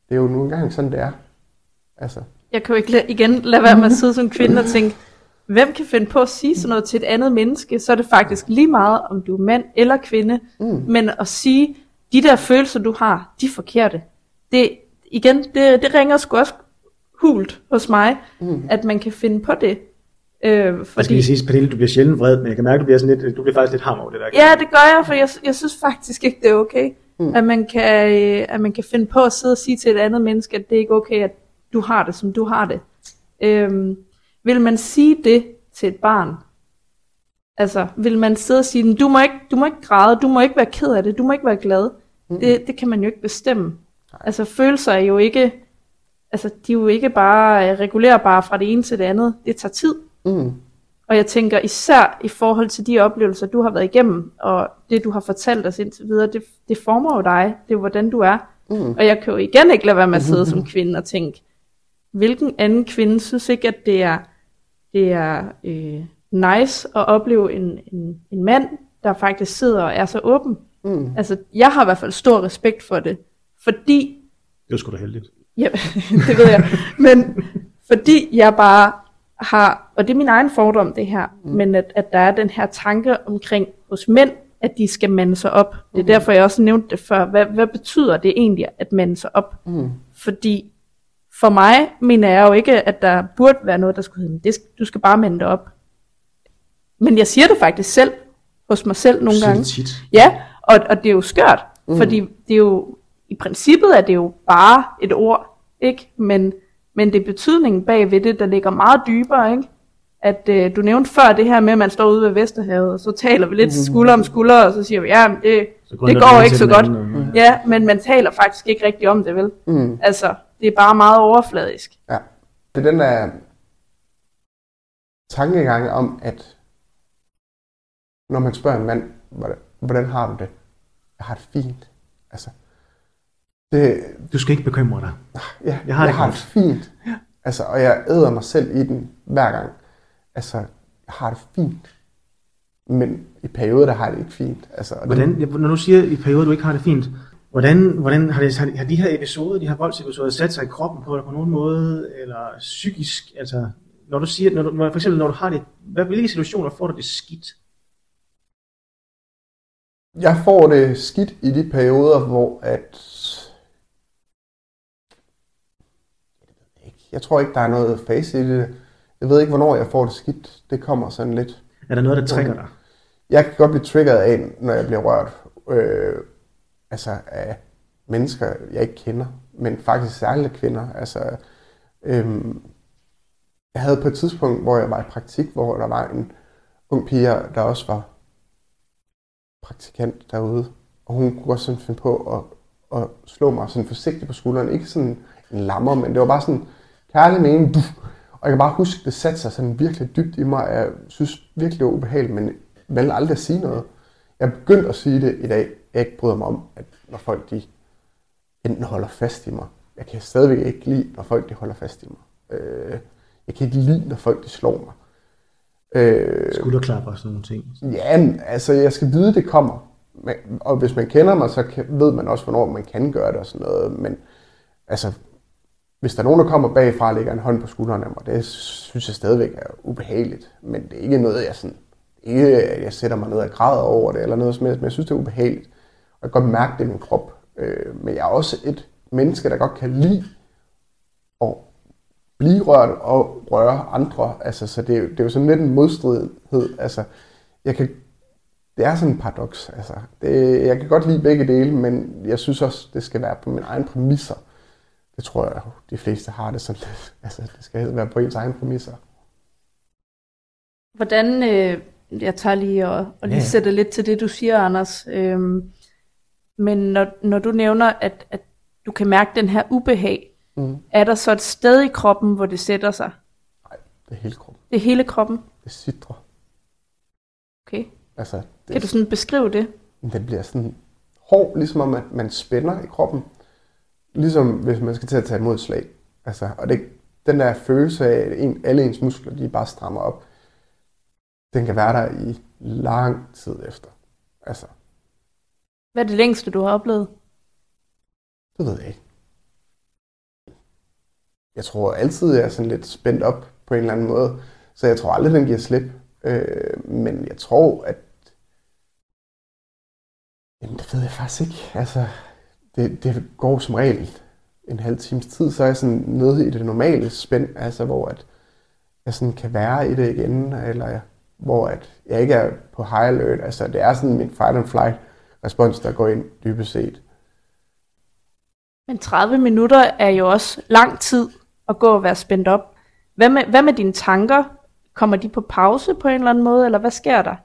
det er jo nu engang sådan, det er. Altså, jeg kan jo ikke la- igen lade være med at sidde som kvinde og tænke, hvem kan finde på at sige sådan noget til et andet menneske, så er det faktisk lige meget, om du er mand eller kvinde, mm. men at sige, de der følelser, du har, de er forkerte. Det, igen, det, det ringer sgu også hult hos mig, mm. at man kan finde på det. Øh, Jeg skal fordi, lige sige, Pernille, du bliver sjældent vred, men jeg kan mærke, du bliver, sådan lidt, du bliver faktisk lidt ham over det der. ja, det gør jeg, for jeg, jeg synes faktisk ikke, det er okay, mm. at, man kan, øh, at man kan finde på at sidde og sige til et andet menneske, at det er ikke okay, at du har det, som du har det. Øhm, vil man sige det til et barn? Altså, vil man sidde og sige, du må, ikke, du må ikke græde, du må ikke være ked af det, du må ikke være glad. Mm. Det, det kan man jo ikke bestemme. Altså, følelser er jo ikke, altså, de er jo ikke bare øh, regulerbare fra det ene til det andet. Det tager tid. mm, Og jeg tænker især i forhold til de oplevelser, du har været igennem, og det, du har fortalt os indtil videre, det, det former jo dig. Det er hvordan du er. mm, Og jeg kan jo igen ikke lade være med at sidde som [laughs] kvinde og tænke, hvilken anden kvinde synes ikke, at det er, det er øh, nice at opleve en, en, en mand, der faktisk sidder og er så åben. mm. Altså, jeg har i hvert fald stor respekt for det, fordi Det var sgu da heldigt. Ja, [laughs] det ved jeg. Men fordi jeg bare har, og det er min egen fordom det her, mm. men at, at der er den her tanke omkring hos mænd, at de skal mande sig op. Det er Mhm. derfor, jeg også nævnte det før. Hvad, hvad betyder det egentlig at mande sig op? Mm. Fordi for mig mener jeg jo ikke, at der burde være noget, der skulle hedde, det, du skal bare mande dig op. Men jeg siger det faktisk selv, hos mig selv nogle gange. det tit. Ja, og, og det er jo skørt, mm. fordi det er jo, i princippet er det jo bare et ord, ikke? Men, men det er betydningen bag ved det, der ligger meget dybere, ikke? At øh, du nævnte før det her med, at man står ude ved Vesterhavet, og så taler vi lidt skulder om skulder, og så siger vi, ja, det, det går ikke så godt. anden, Ja, men man taler faktisk ikke rigtig om det, vel? Mm. Altså, det er bare meget overfladisk. Ja. Det er den der tankegang om, at når man spørger en mand, hvordan, hvordan har du det? Jeg har det fint. Altså, det, Du skal ikke bekymre dig. ja, Jeg har det jeg har godt. det fint. Altså, og jeg æder mig selv i den hver gang. Altså, jeg har det fint. Men i perioder, der har jeg det ikke fint. Altså, og Hvordan, Den, når du siger i perioder, du ikke har det fint, hvordan, hvordan har, det, har, de her episoder, de her voldsepisoder, sat sig i kroppen på dig på nogen måde, eller psykisk, altså, når du siger, når du, for eksempel når du har det, hvad, hvilke situationer får du det skidt? jeg får det skidt i de perioder, hvor at... Jeg tror ikke, der er noget face i det. Jeg ved ikke, hvornår jeg får det skidt. Det kommer sådan lidt. Er der noget, der trigger dig? jeg kan godt blive triggeret af, når jeg bliver rørt øh, altså af mennesker, jeg ikke kender, men faktisk særligt kvinder. Altså, øh, jeg havde på et tidspunkt, hvor jeg var i praktik, hvor der var en ung pige, der også var praktikant derude, og hun kunne godt sådan finde på at, at slå mig sådan forsigtigt på skulderen. Ikke sådan en lammer, men det var bare sådan kærlig mening. Og jeg kan bare huske, det satte sig sådan virkelig dybt i mig. Jeg synes virkelig, det var ubehageligt, men valgte aldrig at sige noget. Jeg er begyndt at sige det i dag. Jeg ikke bryder mig om, at når folk de enten holder fast i mig. Jeg kan stadigvæk ikke lide, når folk de holder fast i mig. Øh, jeg kan ikke lide, når folk de slår mig. Øh, Skulderklap og sådan nogle ting. Ja, altså jeg skal vide, det kommer. Og hvis man kender mig, så ved man også, hvornår man kan gøre det og sådan noget. Men altså, hvis der er nogen, der kommer bagfra og lægger en hånd på skulderen af mig, det synes jeg stadigvæk er ubehageligt. Men det er ikke noget, jeg sådan, ikke jeg sætter mig ned og græder over det, eller noget som helst, men jeg synes, det er ubehageligt. Og jeg kan godt mærke det i min krop. Øh, men jeg er også et menneske, der godt kan lide at blive rørt og røre andre. Altså, så det, er, det er jo sådan lidt en modstridighed. Altså, jeg kan, det er sådan en paradoks. Altså, det, jeg kan godt lide begge dele, men jeg synes også, det skal være på min egen præmisser. Det tror jeg, de fleste har det sådan lidt. [laughs] Altså, det skal være på ens egen præmisser. Hvordan, øh, jeg tager lige og, og lige ja. sætter lidt til det, du siger, Anders. Øhm, men når, når du nævner, at, at du kan mærke den her ubehag, mm. er der så et sted i kroppen, hvor det sætter sig? Nej, det er hele kroppen. Det er hele kroppen? Det sidder. Okay. Altså, det, kan du sådan beskrive det? Den bliver sådan hård, ligesom om at man spænder i kroppen. Ligesom hvis man skal til at tage imod slag. Altså, og det, den der følelse af, at en, alle ens muskler de bare strammer op, den kan være der i lang tid efter. Altså. Hvad er det længste, du har oplevet? Det ved jeg ikke. Jeg tror altid, jeg er sådan lidt spændt op på en eller anden måde. Så jeg tror aldrig, den giver slip. Øh, men jeg tror, at... Jamen, det ved jeg faktisk ikke. Altså, det, det går som regel en halv times tid, så er jeg sådan nede i det normale spænd, altså hvor at jeg sådan kan være i det igen, eller hvor at jeg ikke er på high alert. Altså det er sådan min fight and flight respons, der går ind dybest set. Men 30 minutter er jo også lang tid at gå og være spændt op. Hvad med, hvad med dine tanker? Kommer de på pause på en eller anden måde, eller hvad sker der?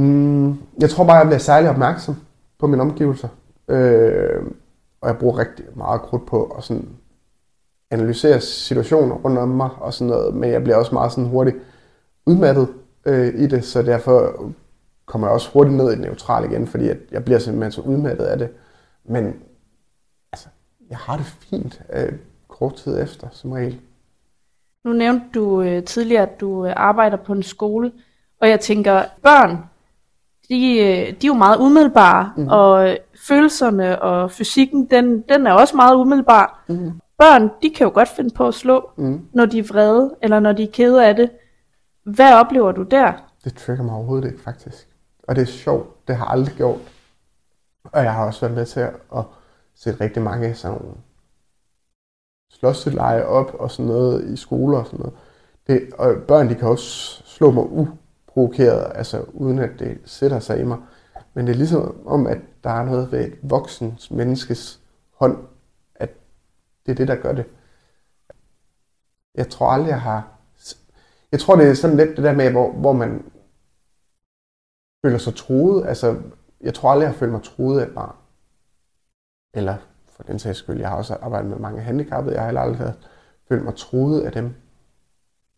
Mm, jeg tror bare, jeg bliver særlig opmærksom på mine omgivelser. Øh, og jeg bruger rigtig meget krudt på at sådan analysere situationer rundt om mig og sådan noget, men jeg bliver også meget sådan hurtigt udmattet øh, i det, så derfor kommer jeg også hurtigt ned i det neutrale igen, fordi jeg, jeg bliver simpelthen så udmattet af det. Men altså, jeg har det fint øh, kort tid efter, som regel. Nu nævnte du øh, tidligere, at du øh, arbejder på en skole, og jeg tænker, børn, de, øh, de er jo meget umiddelbare, mm. og øh, følelserne og fysikken, den, den er også meget umiddelbar. Mm. Børn, de kan jo godt finde på at slå, mm. når de er vrede, eller når de er kede af det. Hvad oplever du der? Det trigger mig overhovedet ikke, faktisk. Og det er sjovt. Det har jeg aldrig gjort. Og jeg har også været med til at sætte rigtig mange sådan slåsseleje op og sådan noget i skoler og sådan noget. Det, og børn, de kan også slå mig provokeret, altså uden at det sætter sig i mig. Men det er ligesom om, at der er noget ved et voksens menneskes hånd, at det er det, der gør det. Jeg tror aldrig, jeg har... Jeg tror, det er sådan lidt det der med, hvor, hvor man føler sig truet. Altså, jeg tror aldrig, jeg har følt mig truet af et barn. Eller for den sags skyld, jeg har også arbejdet med mange handicappede. Jeg har heller aldrig følt mig truet af dem.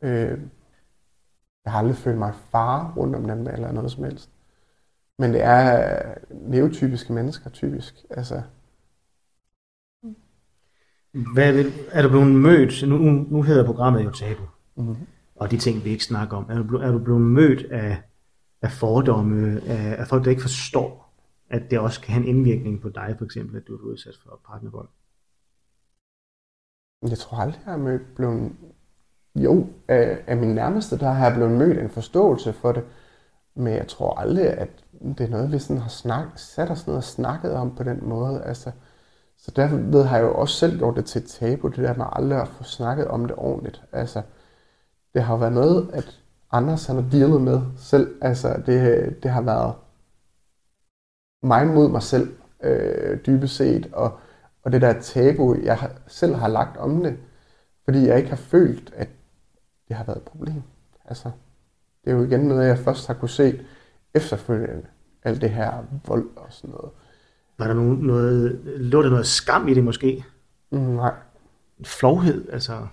Øh, jeg har aldrig følt mig far rundt om dem eller noget som helst. Men det er neotypiske mennesker, typisk. Altså. Hvad vil, er du blevet mødt, nu, nu hedder programmet jo Tabu, mm-hmm. og de ting, vi ikke snakker om. Er du, er du blevet mødt af, af fordomme, af, af folk, der ikke forstår, at det også kan have en indvirkning på dig, for eksempel, at du er udsat for partnervold? Jeg tror aldrig, jeg har mødt blevet... Jo, af, af min nærmeste, der har jeg blevet mødt en forståelse for det. Men jeg tror aldrig, at det er noget, vi sådan har snak, sat os ned og snakket om på den måde. Altså, så derved har jeg jo også selv gjort det til et tabu, det der med aldrig at få snakket om det ordentligt. Altså, det har været noget, at Anders han har dealet med selv. Altså, det, det har været mig mod mig selv, øh, dybest set, og, og det der tabu, jeg selv har lagt om det, fordi jeg ikke har følt, at det har været et problem. Altså, det er jo igen noget, jeg først har kunne se efterfølgende, alt det her vold og sådan noget. Var der nogen, noget, lå der noget skam i det måske? Mm, nej. En flovhed, altså?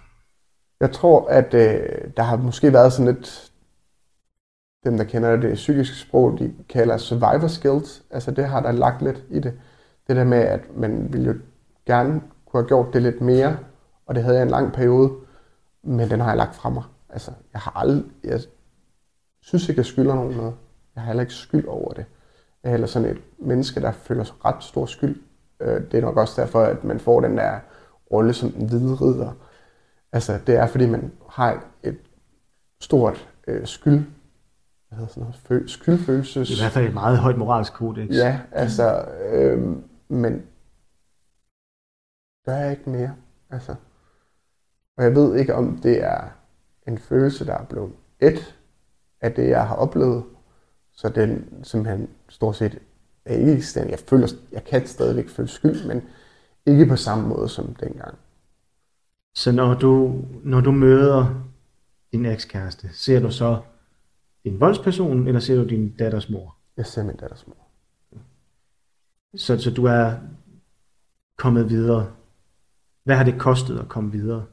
Jeg tror, at øh, der har måske været sådan lidt, dem der kender det psykiske sprog, de kalder survivor skills. Altså det har der lagt lidt i det. Det der med, at man ville jo gerne kunne have gjort det lidt mere, og det havde jeg en lang periode, men den har jeg lagt fra mig. Altså, jeg har aldrig, jeg synes ikke, jeg skylder nogen noget. Jeg har heller ikke skyld over det. Jeg er heller sådan et menneske, der føler ret stor skyld. Øh, det er nok også derfor, at man får den der rolle som den hvide ridder. Altså, det er fordi, man har et stort øh, skyld, hvad hedder sådan noget, skyldfølelses... I hvert fald et meget højt moralsk kodex. Ja, altså, øh, men gør jeg ikke mere. Altså. Og jeg ved ikke, om det er en følelse, der er blevet et af det, jeg har oplevet. Så den simpelthen stort set er ikke stand. Jeg, føler, jeg kan stadigvæk føle skyld, men ikke på samme måde som dengang. Så når du, når du møder din ekskæreste, ser du så din voldsperson, eller ser du din datters mor? Jeg ser min datters mor. Så, så du er kommet videre. Hvad har det kostet at komme videre?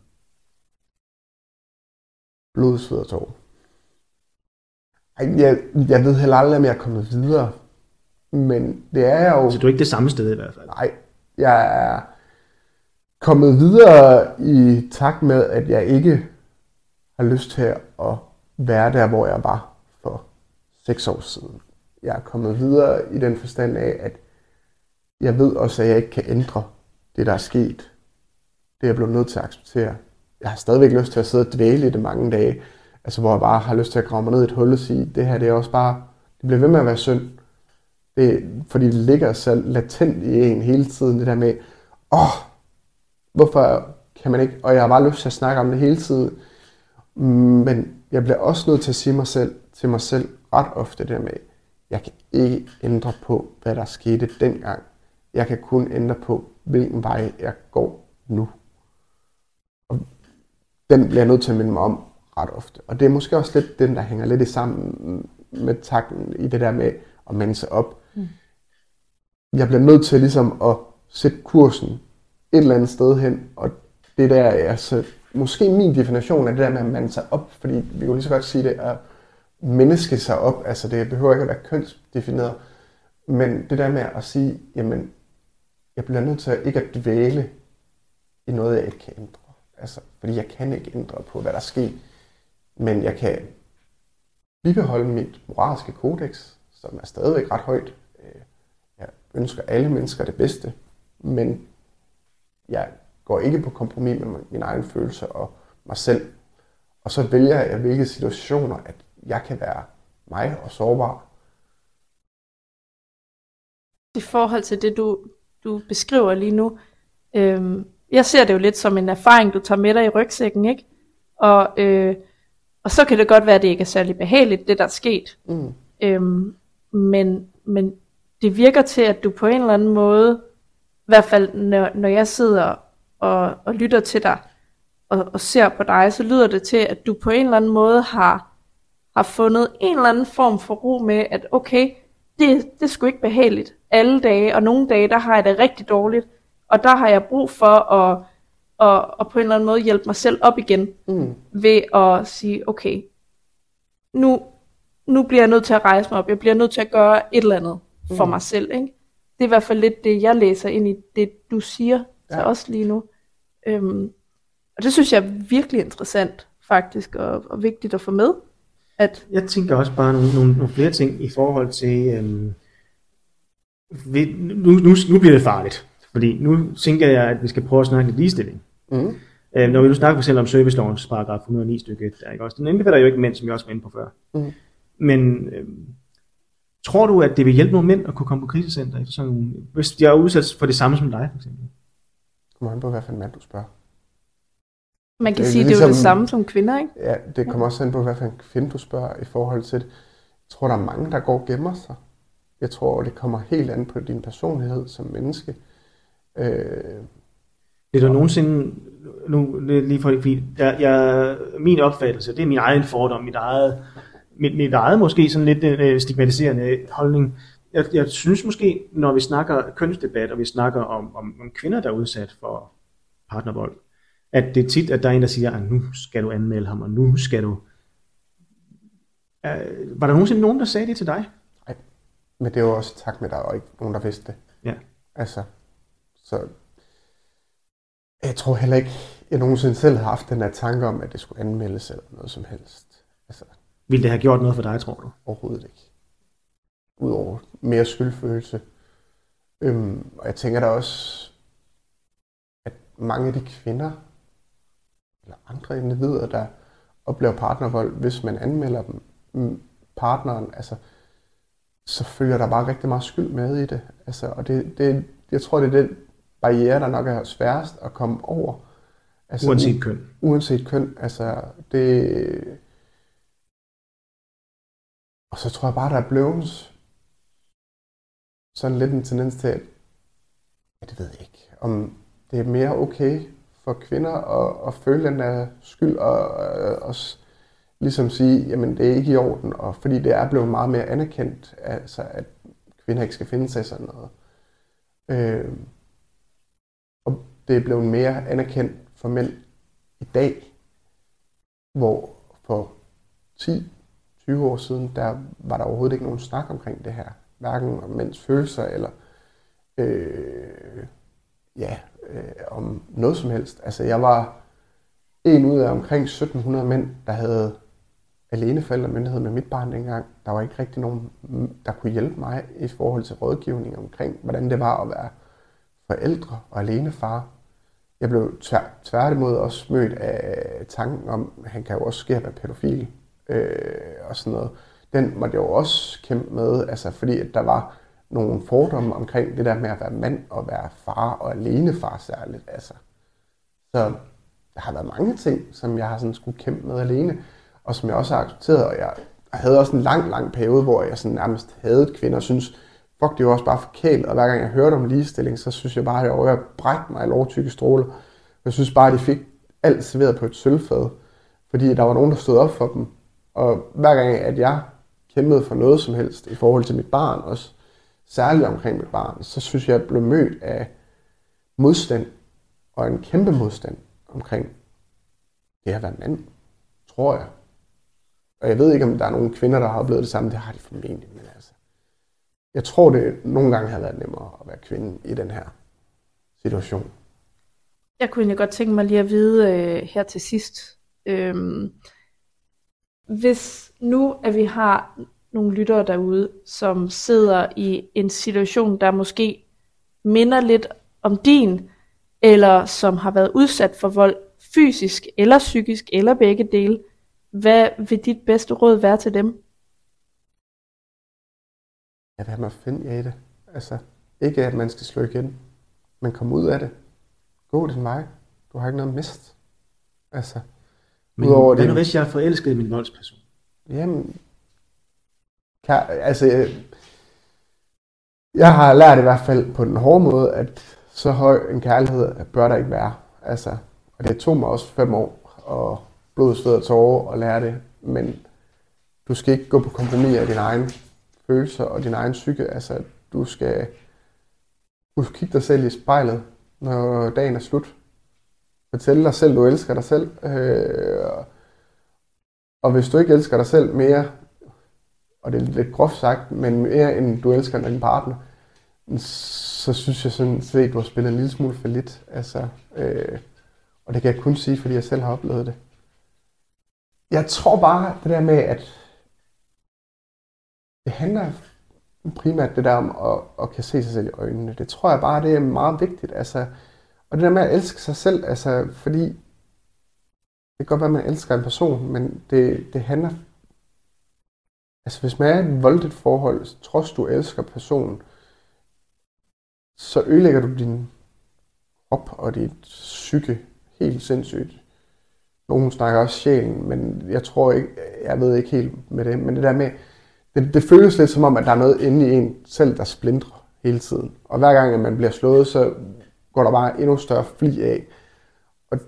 Blod, sved og tår. Jeg, jeg ved heller aldrig, om jeg er kommet videre. Men det er jeg jo... Så du er ikke det samme sted i hvert fald? Nej, jeg er kommet videre i takt med, at jeg ikke har lyst til at være der, hvor jeg var for seks år siden. Jeg er kommet videre i den forstand af, at jeg ved også, at jeg ikke kan ændre det, der er sket. Det er jeg blevet nødt til at acceptere. Jeg har stadigvæk lyst til at sidde og dvæle i det mange dage, altså hvor jeg bare har lyst til at grave mig ned i et hul og sige, det her det er også bare, det bliver ved med at være synd. Det, fordi det ligger så latent i en hele tiden, det der med, åh, oh, hvorfor kan man ikke, og jeg har bare lyst til at snakke om det hele tiden, men jeg bliver også nødt til at sige mig selv, til mig selv ret ofte det der med, jeg kan ikke ændre på, hvad der skete dengang. Jeg kan kun ændre på, hvilken vej jeg går nu. Den bliver jeg nødt til at minde mig om ret ofte. Og det er måske også lidt den, der hænger lidt i sammen med takten i det der med at mande sig op. Mm. Jeg bliver nødt til ligesom at sætte kursen et eller andet sted hen, og det der er altså, måske min definition af det der med at mande sig op, fordi vi kan lige så godt sige det, at menneske sig op, altså det behøver ikke at være kønsdefineret, men det der med at sige, jamen, jeg bliver nødt til ikke at dvæle i noget, jeg ikke kan ændre. Altså, fordi jeg kan ikke ændre på, hvad der sker. Men jeg kan bibeholde mit moralske kodex, som er stadigvæk ret højt. Øh, jeg ønsker alle mennesker det bedste, men jeg går ikke på kompromis med min egen følelse og mig selv. Og så vælger jeg, hvilke situationer, at jeg kan være mig og sårbar. I forhold til det, du, du beskriver lige nu, øhm, jeg ser det jo lidt som en erfaring, du tager med dig i rygsækken, ikke? Og, øh, og så kan det godt være, at det ikke er særlig behageligt, det der er sket. Mm. Øhm, men, men det virker til, at du på en eller anden måde, i hvert fald når, når jeg sidder og, og lytter til dig, og, og ser på dig, så lyder det til, at du på en eller anden måde har, har fundet en eller anden form for ro med, at okay, det, det er sgu ikke behageligt alle dage, og nogle dage, der har jeg det rigtig dårligt, og der har jeg brug for at, at, at på en eller anden måde hjælpe mig selv op igen, mm. ved at sige, okay, nu, nu bliver jeg nødt til at rejse mig op, jeg bliver nødt til at gøre et eller andet for mm. mig selv. Ikke? Det er i hvert fald lidt det, jeg læser ind i det, du siger ja. til os lige nu. Øhm, og det synes jeg er virkelig interessant, faktisk, og, og vigtigt at få med. At jeg tænker også bare nogle, nogle, nogle flere ting i forhold til, øhm, vi, nu, nu, nu bliver det farligt. Fordi nu tænker jeg, at vi skal prøve at snakke lidt ligestilling. Mm. Øh, når vi nu snakker for eksempel om servicelovens paragraf 109 stykke 1, der, ikke også? Den indbefatter jo ikke mænd, som jeg også var inde på før. Mm. Men øh, tror du, at det vil hjælpe nogle mænd at kunne komme på krisecenter efter sådan nogle, hvis de er udsat for det samme som dig, for eksempel? Kommer an på, hvad for en mand du spørger. Man kan Det sige, at det er jo det ligesom- samme som kvinder, ikke? Ja, det kommer også an på, hvad for en kvinde du spørger i forhold til det. Jeg tror, der er mange, der går og gemmer sig. Jeg tror, det kommer helt an på din personlighed som menneske. Øh, Det er der nogensinde, nu det lige for fordi jeg, jeg, min opfattelse, det er min egen fordom, mit eget, mit, mit eget måske sådan lidt øh, stigmatiserende holdning. Jeg, jeg synes måske, når vi snakker kønsdebat, og vi snakker om, om, om kvinder, der er udsat for partnervold, at det er tit, at der er en, der siger, at nu skal du anmelde ham, og nu skal du... Øh, var der nogensinde nogen, der sagde det til dig? men det er jo også i takt med, er jo ikke nogen, der vidste det. Ja. Altså, så jeg tror heller ikke, jeg nogensinde selv har haft den her tanke om, at det skulle anmeldes eller noget som helst. Altså, Ville det have gjort noget for dig, tror du? overhovedet ikke. Udover mere skyldfølelse. Øhm, og jeg tænker da også, at mange af de kvinder, eller andre individer, der oplever partnervold, hvis man anmelder dem, mm, partneren, altså, så følger der bare rigtig meget skyld med i det. Altså, og det, det, jeg tror, det er den barriere, der nok er sværest at komme over. Altså, Uanset køn. uanset køn. Altså, det... Og så tror jeg bare, der er blevet sådan lidt en tendens til, at ja, det ved jeg ikke, om det er mere okay for kvinder at, at føle den der skyld og, og, og s- ligesom sige, jamen det er ikke i orden, og fordi det er blevet meget mere anerkendt, altså at kvinder ikke skal finde sig i sådan noget. Øh, og det er blevet mere anerkendt for mænd i dag, hvor for 10-20 år siden, der var der overhovedet ikke nogen snak omkring det her. Hverken om mænds følelser eller øh, ja, øh, om noget som helst. Altså jeg var en ud af omkring 1700 mænd, der havde alene forældremyndighed med mit barn dengang. Der var ikke rigtig nogen, der kunne hjælpe mig i forhold til rådgivning omkring, hvordan det var at være forældre og alene far. Jeg blev tvær, tværtimod også mødt af tanken om, at han kan jo også skære være pædofil øh, og sådan noget. Den måtte jeg jo også kæmpe med, altså fordi at der var nogle fordomme omkring det der med at være mand og være far og alene far særligt. Altså. Så der har været mange ting, som jeg har sådan skulle kæmpe med alene, og som jeg også har accepteret, og jeg havde også en lang, lang periode, hvor jeg sådan nærmest havde kvinder, og synes, fuck, det var også bare forkælet, og hver gang jeg hørte om ligestilling, så synes jeg bare, at jeg var ved brække mig i lovtykke stråler. Jeg synes bare, at de fik alt serveret på et sølvfad, fordi der var nogen, der stod op for dem. Og hver gang, at jeg kæmpede for noget som helst i forhold til mit barn også, særligt omkring mit barn, så synes jeg, at jeg blev mødt af modstand, og en kæmpe modstand omkring det at være mand, tror jeg. Og jeg ved ikke, om der er nogen kvinder, der har oplevet det samme. Det har de formentlig. Jeg tror, det nogle gange har været nemmere at være kvinde i den her situation. Jeg kunne egentlig godt tænke mig lige at vide øh, her til sidst. Øhm, hvis nu, at vi har nogle lyttere derude, som sidder i en situation, der måske minder lidt om din, eller som har været udsat for vold fysisk eller psykisk, eller begge dele, hvad vil dit bedste råd være til dem? Ja, hvad med at finde jer i det? Altså, ikke at man skal slå igen, men komme ud af det. Gå din vej. Du har ikke noget mist. Altså, Men Udover hvad det- nu hvis jeg er forelsket i min voldsperson? Jamen, kær, altså, jeg, jeg har lært i hvert fald på den hårde måde, at så høj en kærlighed bør der ikke være. Altså, og det tog mig også fem år, og blod, sved og tårer at lære det. Men du skal ikke gå på kompromis af dine egne følelser og din egen psyke. Altså, du skal, du kigge dig selv i spejlet, når dagen er slut. Fortæl dig selv, du elsker dig selv. Øh, og hvis du ikke elsker dig selv mere, og det er lidt groft sagt, men mere end du elsker din partner, så synes jeg sådan set, at du har spillet en lille smule for lidt. Altså, øh, og det kan jeg kun sige, fordi jeg selv har oplevet det. Jeg tror bare, det der med, at det handler primært det der om at, at kan se sig selv i øjnene. Det tror jeg bare, det er meget vigtigt. Altså, og det der med at elske sig selv, altså, fordi det kan godt være, at man elsker en person, men det, det handler... Altså, hvis man er i et voldeligt forhold, trods du elsker personen, så ødelægger du din krop og dit psyke helt sindssygt. Nogen snakker også sjælen, men jeg tror ikke, jeg ved ikke helt med det. Men det der med, det, det føles lidt som om, at der er noget inde i en selv, der splindrer hele tiden. Og hver gang, at man bliver slået, så går der bare endnu større fli af. Og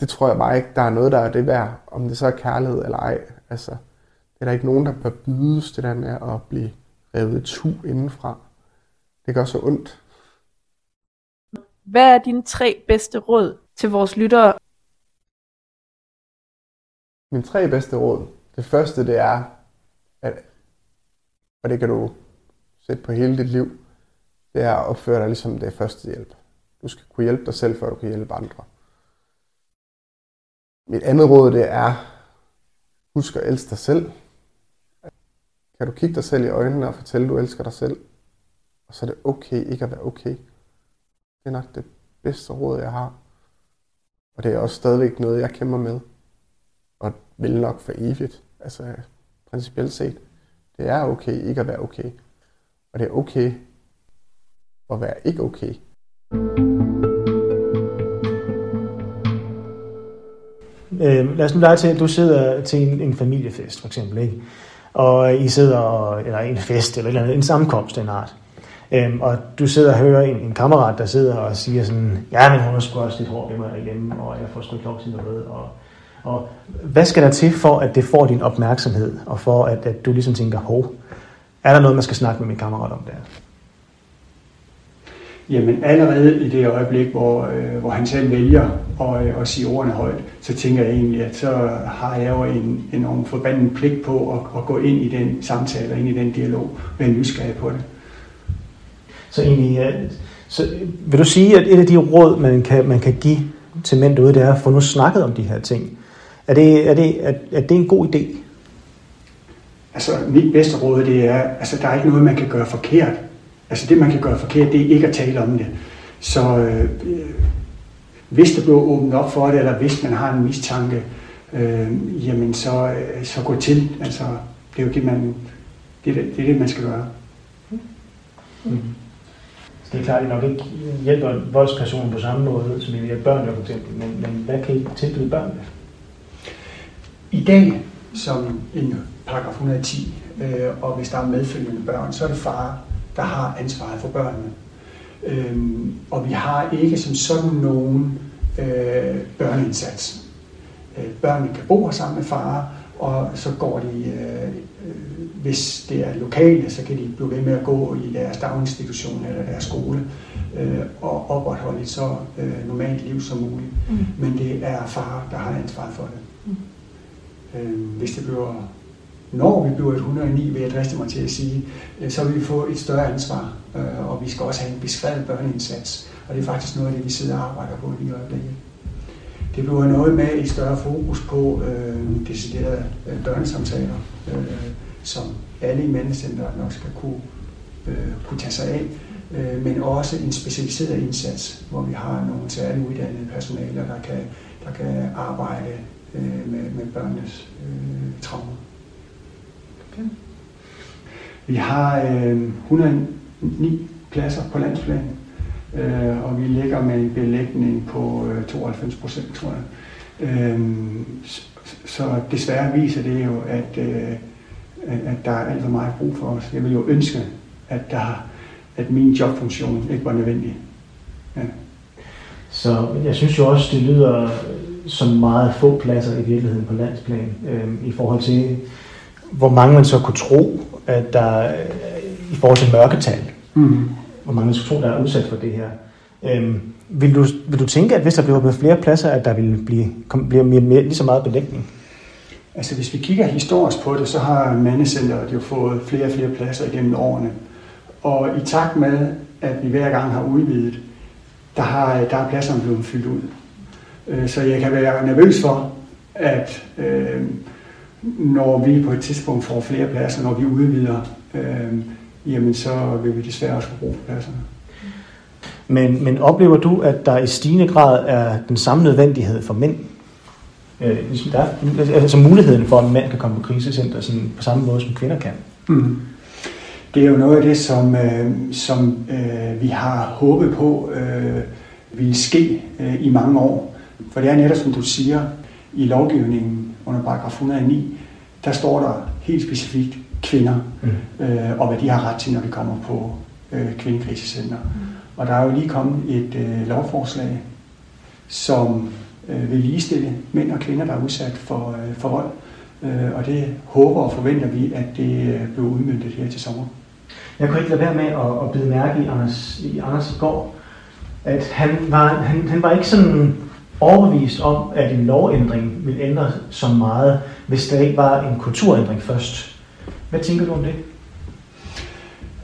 det tror jeg bare ikke, der er noget, der er det værd, om det så er kærlighed eller ej. Altså, det er der ikke nogen, der bør bydes det der med at blive revet tu indenfra. Det gør så ondt. Hvad er dine tre bedste råd til vores lyttere? Mine tre bedste råd. Det første, det er, at, og det kan du sætte på hele dit liv, det er at opføre dig ligesom det er første hjælp. Du skal kunne hjælpe dig selv, før du kan hjælpe andre. Mit andet råd, det er, husk at elske dig selv. Kan du kigge dig selv i øjnene og fortælle, at du elsker dig selv? Og så er det okay ikke at være okay. Det er nok det bedste råd, jeg har. Og det er også stadigvæk noget, jeg kæmper med. Og vil nok for evigt. Altså, principielt set. Det er okay ikke at være okay. Og det er okay at være ikke okay. Øh, lad os nu lege til, at du sidder til en, en familiefest, for eksempel, ikke? og øh, I sidder, og, eller en fest, eller, eller en sammenkomst af en art. Øhm, og du sidder og hører en, en kammerat, der sidder og siger sådan, ja, men hun er sgu også lidt hård ved mig derhjemme, og jeg får sgu ikke lov til noget. Og, og hvad skal der til for, at det får din opmærksomhed, og for at, at du ligesom tænker, hov, er der noget, man skal snakke med min kammerat om der? Jamen allerede i det øjeblik, hvor, øh, hvor han selv vælger at, øh, at sige ordene højt, så tænker jeg egentlig, at så har jeg jo en enorm forbandet pligt på at, at gå ind i den samtale og ind i den dialog, være nysgerrig på det. Så egentlig, ja, så vil du sige, at et af de råd, man kan, man kan give til mænd derude, det er at få nu snakket om de her ting. Er det, er det, er, er det en god idé? Altså mit bedste råd, det er, altså der er ikke noget, man kan gøre forkert. Altså det, man kan gøre forkert, det er ikke at tale om det. Så øh, hvis der bliver åbnet op for det, eller hvis man har en mistanke, øh, jamen så, øh, så gå til. Altså det er jo det, man, det, er det, det, er det man skal gøre. Mm. Det er klart, at I nok ikke hjælper voldspersonen på samme måde, som I hjælper børn for eksempel, men, men hvad kan I tilbyde børnene? I dag, som en paragraf 110, øh, og hvis der er medfølgende børn, så er det far, der har ansvaret for børnene. Øhm, og vi har ikke som sådan nogen øh, børneindsats. Øh, børnene kan bo her sammen med far, og så går de, øh, hvis det er lokale, så kan de blive ved med at gå i deres daginstitution eller deres skole øh, og opretholde et så øh, normalt liv som muligt. Mm. Men det er far, der har ansvaret for det. Øh, hvis det bliver når vi bliver 109, vil jeg driste mig til at sige, øh, så vil vi få et større ansvar, øh, og vi skal også have en beskrevet børneindsats. Og det er faktisk noget af det, vi sidder og arbejder på lige i øjeblikket. Det bliver noget med et større fokus på øh, deciderede øh, børnesamtaler, øh, som alle i mandecenteret nok skal kunne, øh, kunne tage sig af, øh, men også en specialiseret indsats, hvor vi har nogle særligt uddannede personaler, der kan, der kan arbejde øh, med, med børnenes øh, traumer. Okay. Vi har øh, 109 pladser på landsplan, øh, og vi ligger med en belægning på øh, 92 procent, tror jeg. Øh, så desværre viser det jo, at, øh, at der er alt for meget brug for os. Jeg vil jo ønske, at, der, at min jobfunktion ikke var nødvendig. Ja. Så jeg synes jo også, det lyder som meget få pladser i virkeligheden på landsplan, øh, i forhold til, hvor mange man så kunne tro, at der i forhold til mørketal, mm. hvor mange man skulle tro, der er udsat for det her. Øhm, vil, du, vil du tænke, at hvis der bliver flere pladser, at der vil blive, kom, blive mere, mere, lige så meget belægning? Altså hvis vi kigger historisk på det, så har mandecenteret jo fået flere og flere pladser igennem årene. Og i takt med, at vi hver gang har udvidet, der, har, der er pladserne blevet fyldt ud. Øh, så jeg kan være nervøs for, at øh, når vi på et tidspunkt får flere pladser, når vi udvider, øh, jamen så vil vi desværre også få brug for pladserne. Men, men oplever du, at der i stigende grad er den samme nødvendighed for mænd? Øh, ligesom der er, altså muligheden for, at en mand kan komme på krisecenter sådan, på samme måde, som kvinder kan? Mm. Det er jo noget af det, som, øh, som øh, vi har håbet på øh, vil ske øh, i mange år. For det er netop, som du siger, i lovgivningen under paragraf 109, der står der helt specifikt kvinder, mm. øh, og hvad de har ret til, når de kommer på øh, kvindekrisecenter. Mm. Og der er jo lige kommet et øh, lovforslag, som øh, vil ligestille mænd og kvinder, der er udsat for, øh, for vold. Øh, og det håber og forventer vi, at det øh, bliver udmyndtet her til sommer. Jeg kunne ikke lade være med at, at bide mærke i Anders, i Anders i går, at han var, han, han var ikke sådan overbevist om, at en lovændring vil ændre så meget, hvis der ikke var en kulturændring først. Hvad tænker du om det?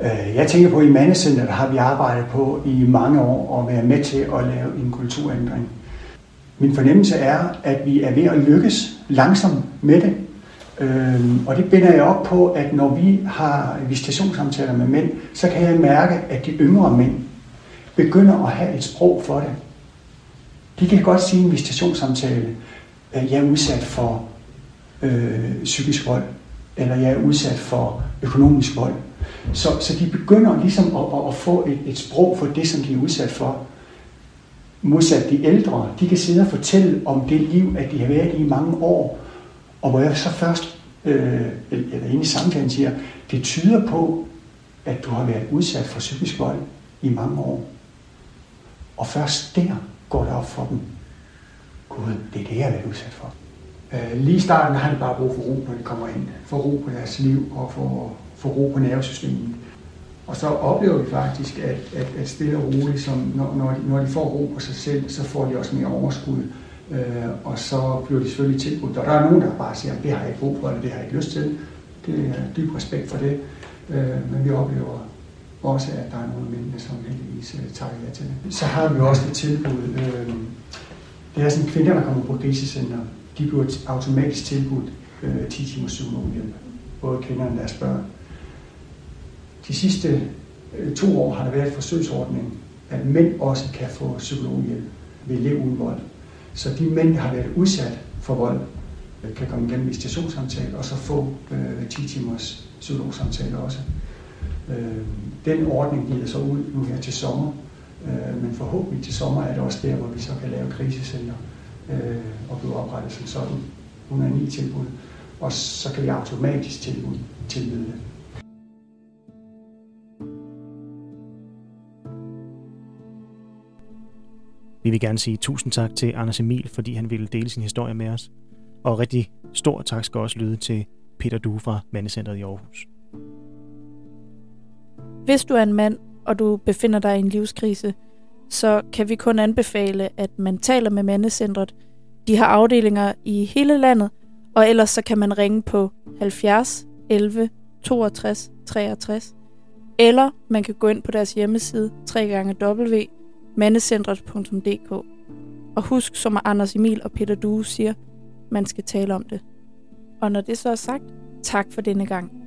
Øh, jeg tænker på, at i Mandecenteret har vi arbejdet på i mange år at være med til at lave en kulturændring. Min fornemmelse er, at vi er ved at lykkes langsomt med det. Øhm, og det binder jeg op på, at når vi har visitationssamtaler med mænd, så kan jeg mærke, at de yngre mænd begynder at have et sprog for det. De kan godt sige i en visitationssamtale, at jeg er udsat for øh, psykisk vold, eller jeg er udsat for økonomisk vold. Så, så de begynder ligesom at, at, at få et, et sprog for det, som de er udsat for. Modsat de ældre, de kan sidde og fortælle om det liv, at de har været i mange år, og hvor jeg så først, øh, eller inde i samtalen siger, det tyder på, at du har været udsat for psykisk vold i mange år. Og først der går det op for dem. Gud, det er det, jeg har været udsat for. Øh, lige i starten har de bare brug for ro, når de kommer ind. For ro på deres liv og for, for ro på nervesystemet. Og så oplever vi faktisk, at, at, at stille og roligt, som når, når, de, når de får ro på sig selv, så får de også mere overskud. Øh, og så bliver de selvfølgelig tilbudt. Og der er nogen, der bare siger, at det har jeg ikke brug for, eller det har jeg ikke lyst til. Det er dyb respekt for det. Øh, men vi oplever også, at der er nogle mændene, som heldigvis øh, takker ja til det. Så har vi også et tilbud. Øh, det er sådan, kvinder, der kommer på krisecenter, de bliver automatisk tilbudt øh, 10 timers psykologhjælp. Både kvinder og deres børn. De sidste øh, to år har der været et forsøgsordning, at mænd også kan få psykologhjælp ved elev uden vold. Så de mænd, der har været udsat for vold, øh, kan komme igennem visitationssamtale og så få øh, 10 timers psykologsamtale også. Øh, den ordning glider så ud nu her til sommer, øh, men forhåbentlig til sommer er det også der, hvor vi så kan lave krisecenter øh, og blive oprettet som sådan 109 tilbud, og så kan vi automatisk tilbud, tilbyde det. Vi vil gerne sige tusind tak til Anders Emil, fordi han ville dele sin historie med os. Og rigtig stor tak skal også lyde til Peter Due fra Mandecenteret i Aarhus. Hvis du er en mand, og du befinder dig i en livskrise, så kan vi kun anbefale, at man taler med Mandecentret. De har afdelinger i hele landet, og ellers så kan man ringe på 70 11 62 63, eller man kan gå ind på deres hjemmeside www.mandecentret.dk. Og husk, som Anders Emil og Peter Due siger, man skal tale om det. Og når det så er sagt, tak for denne gang.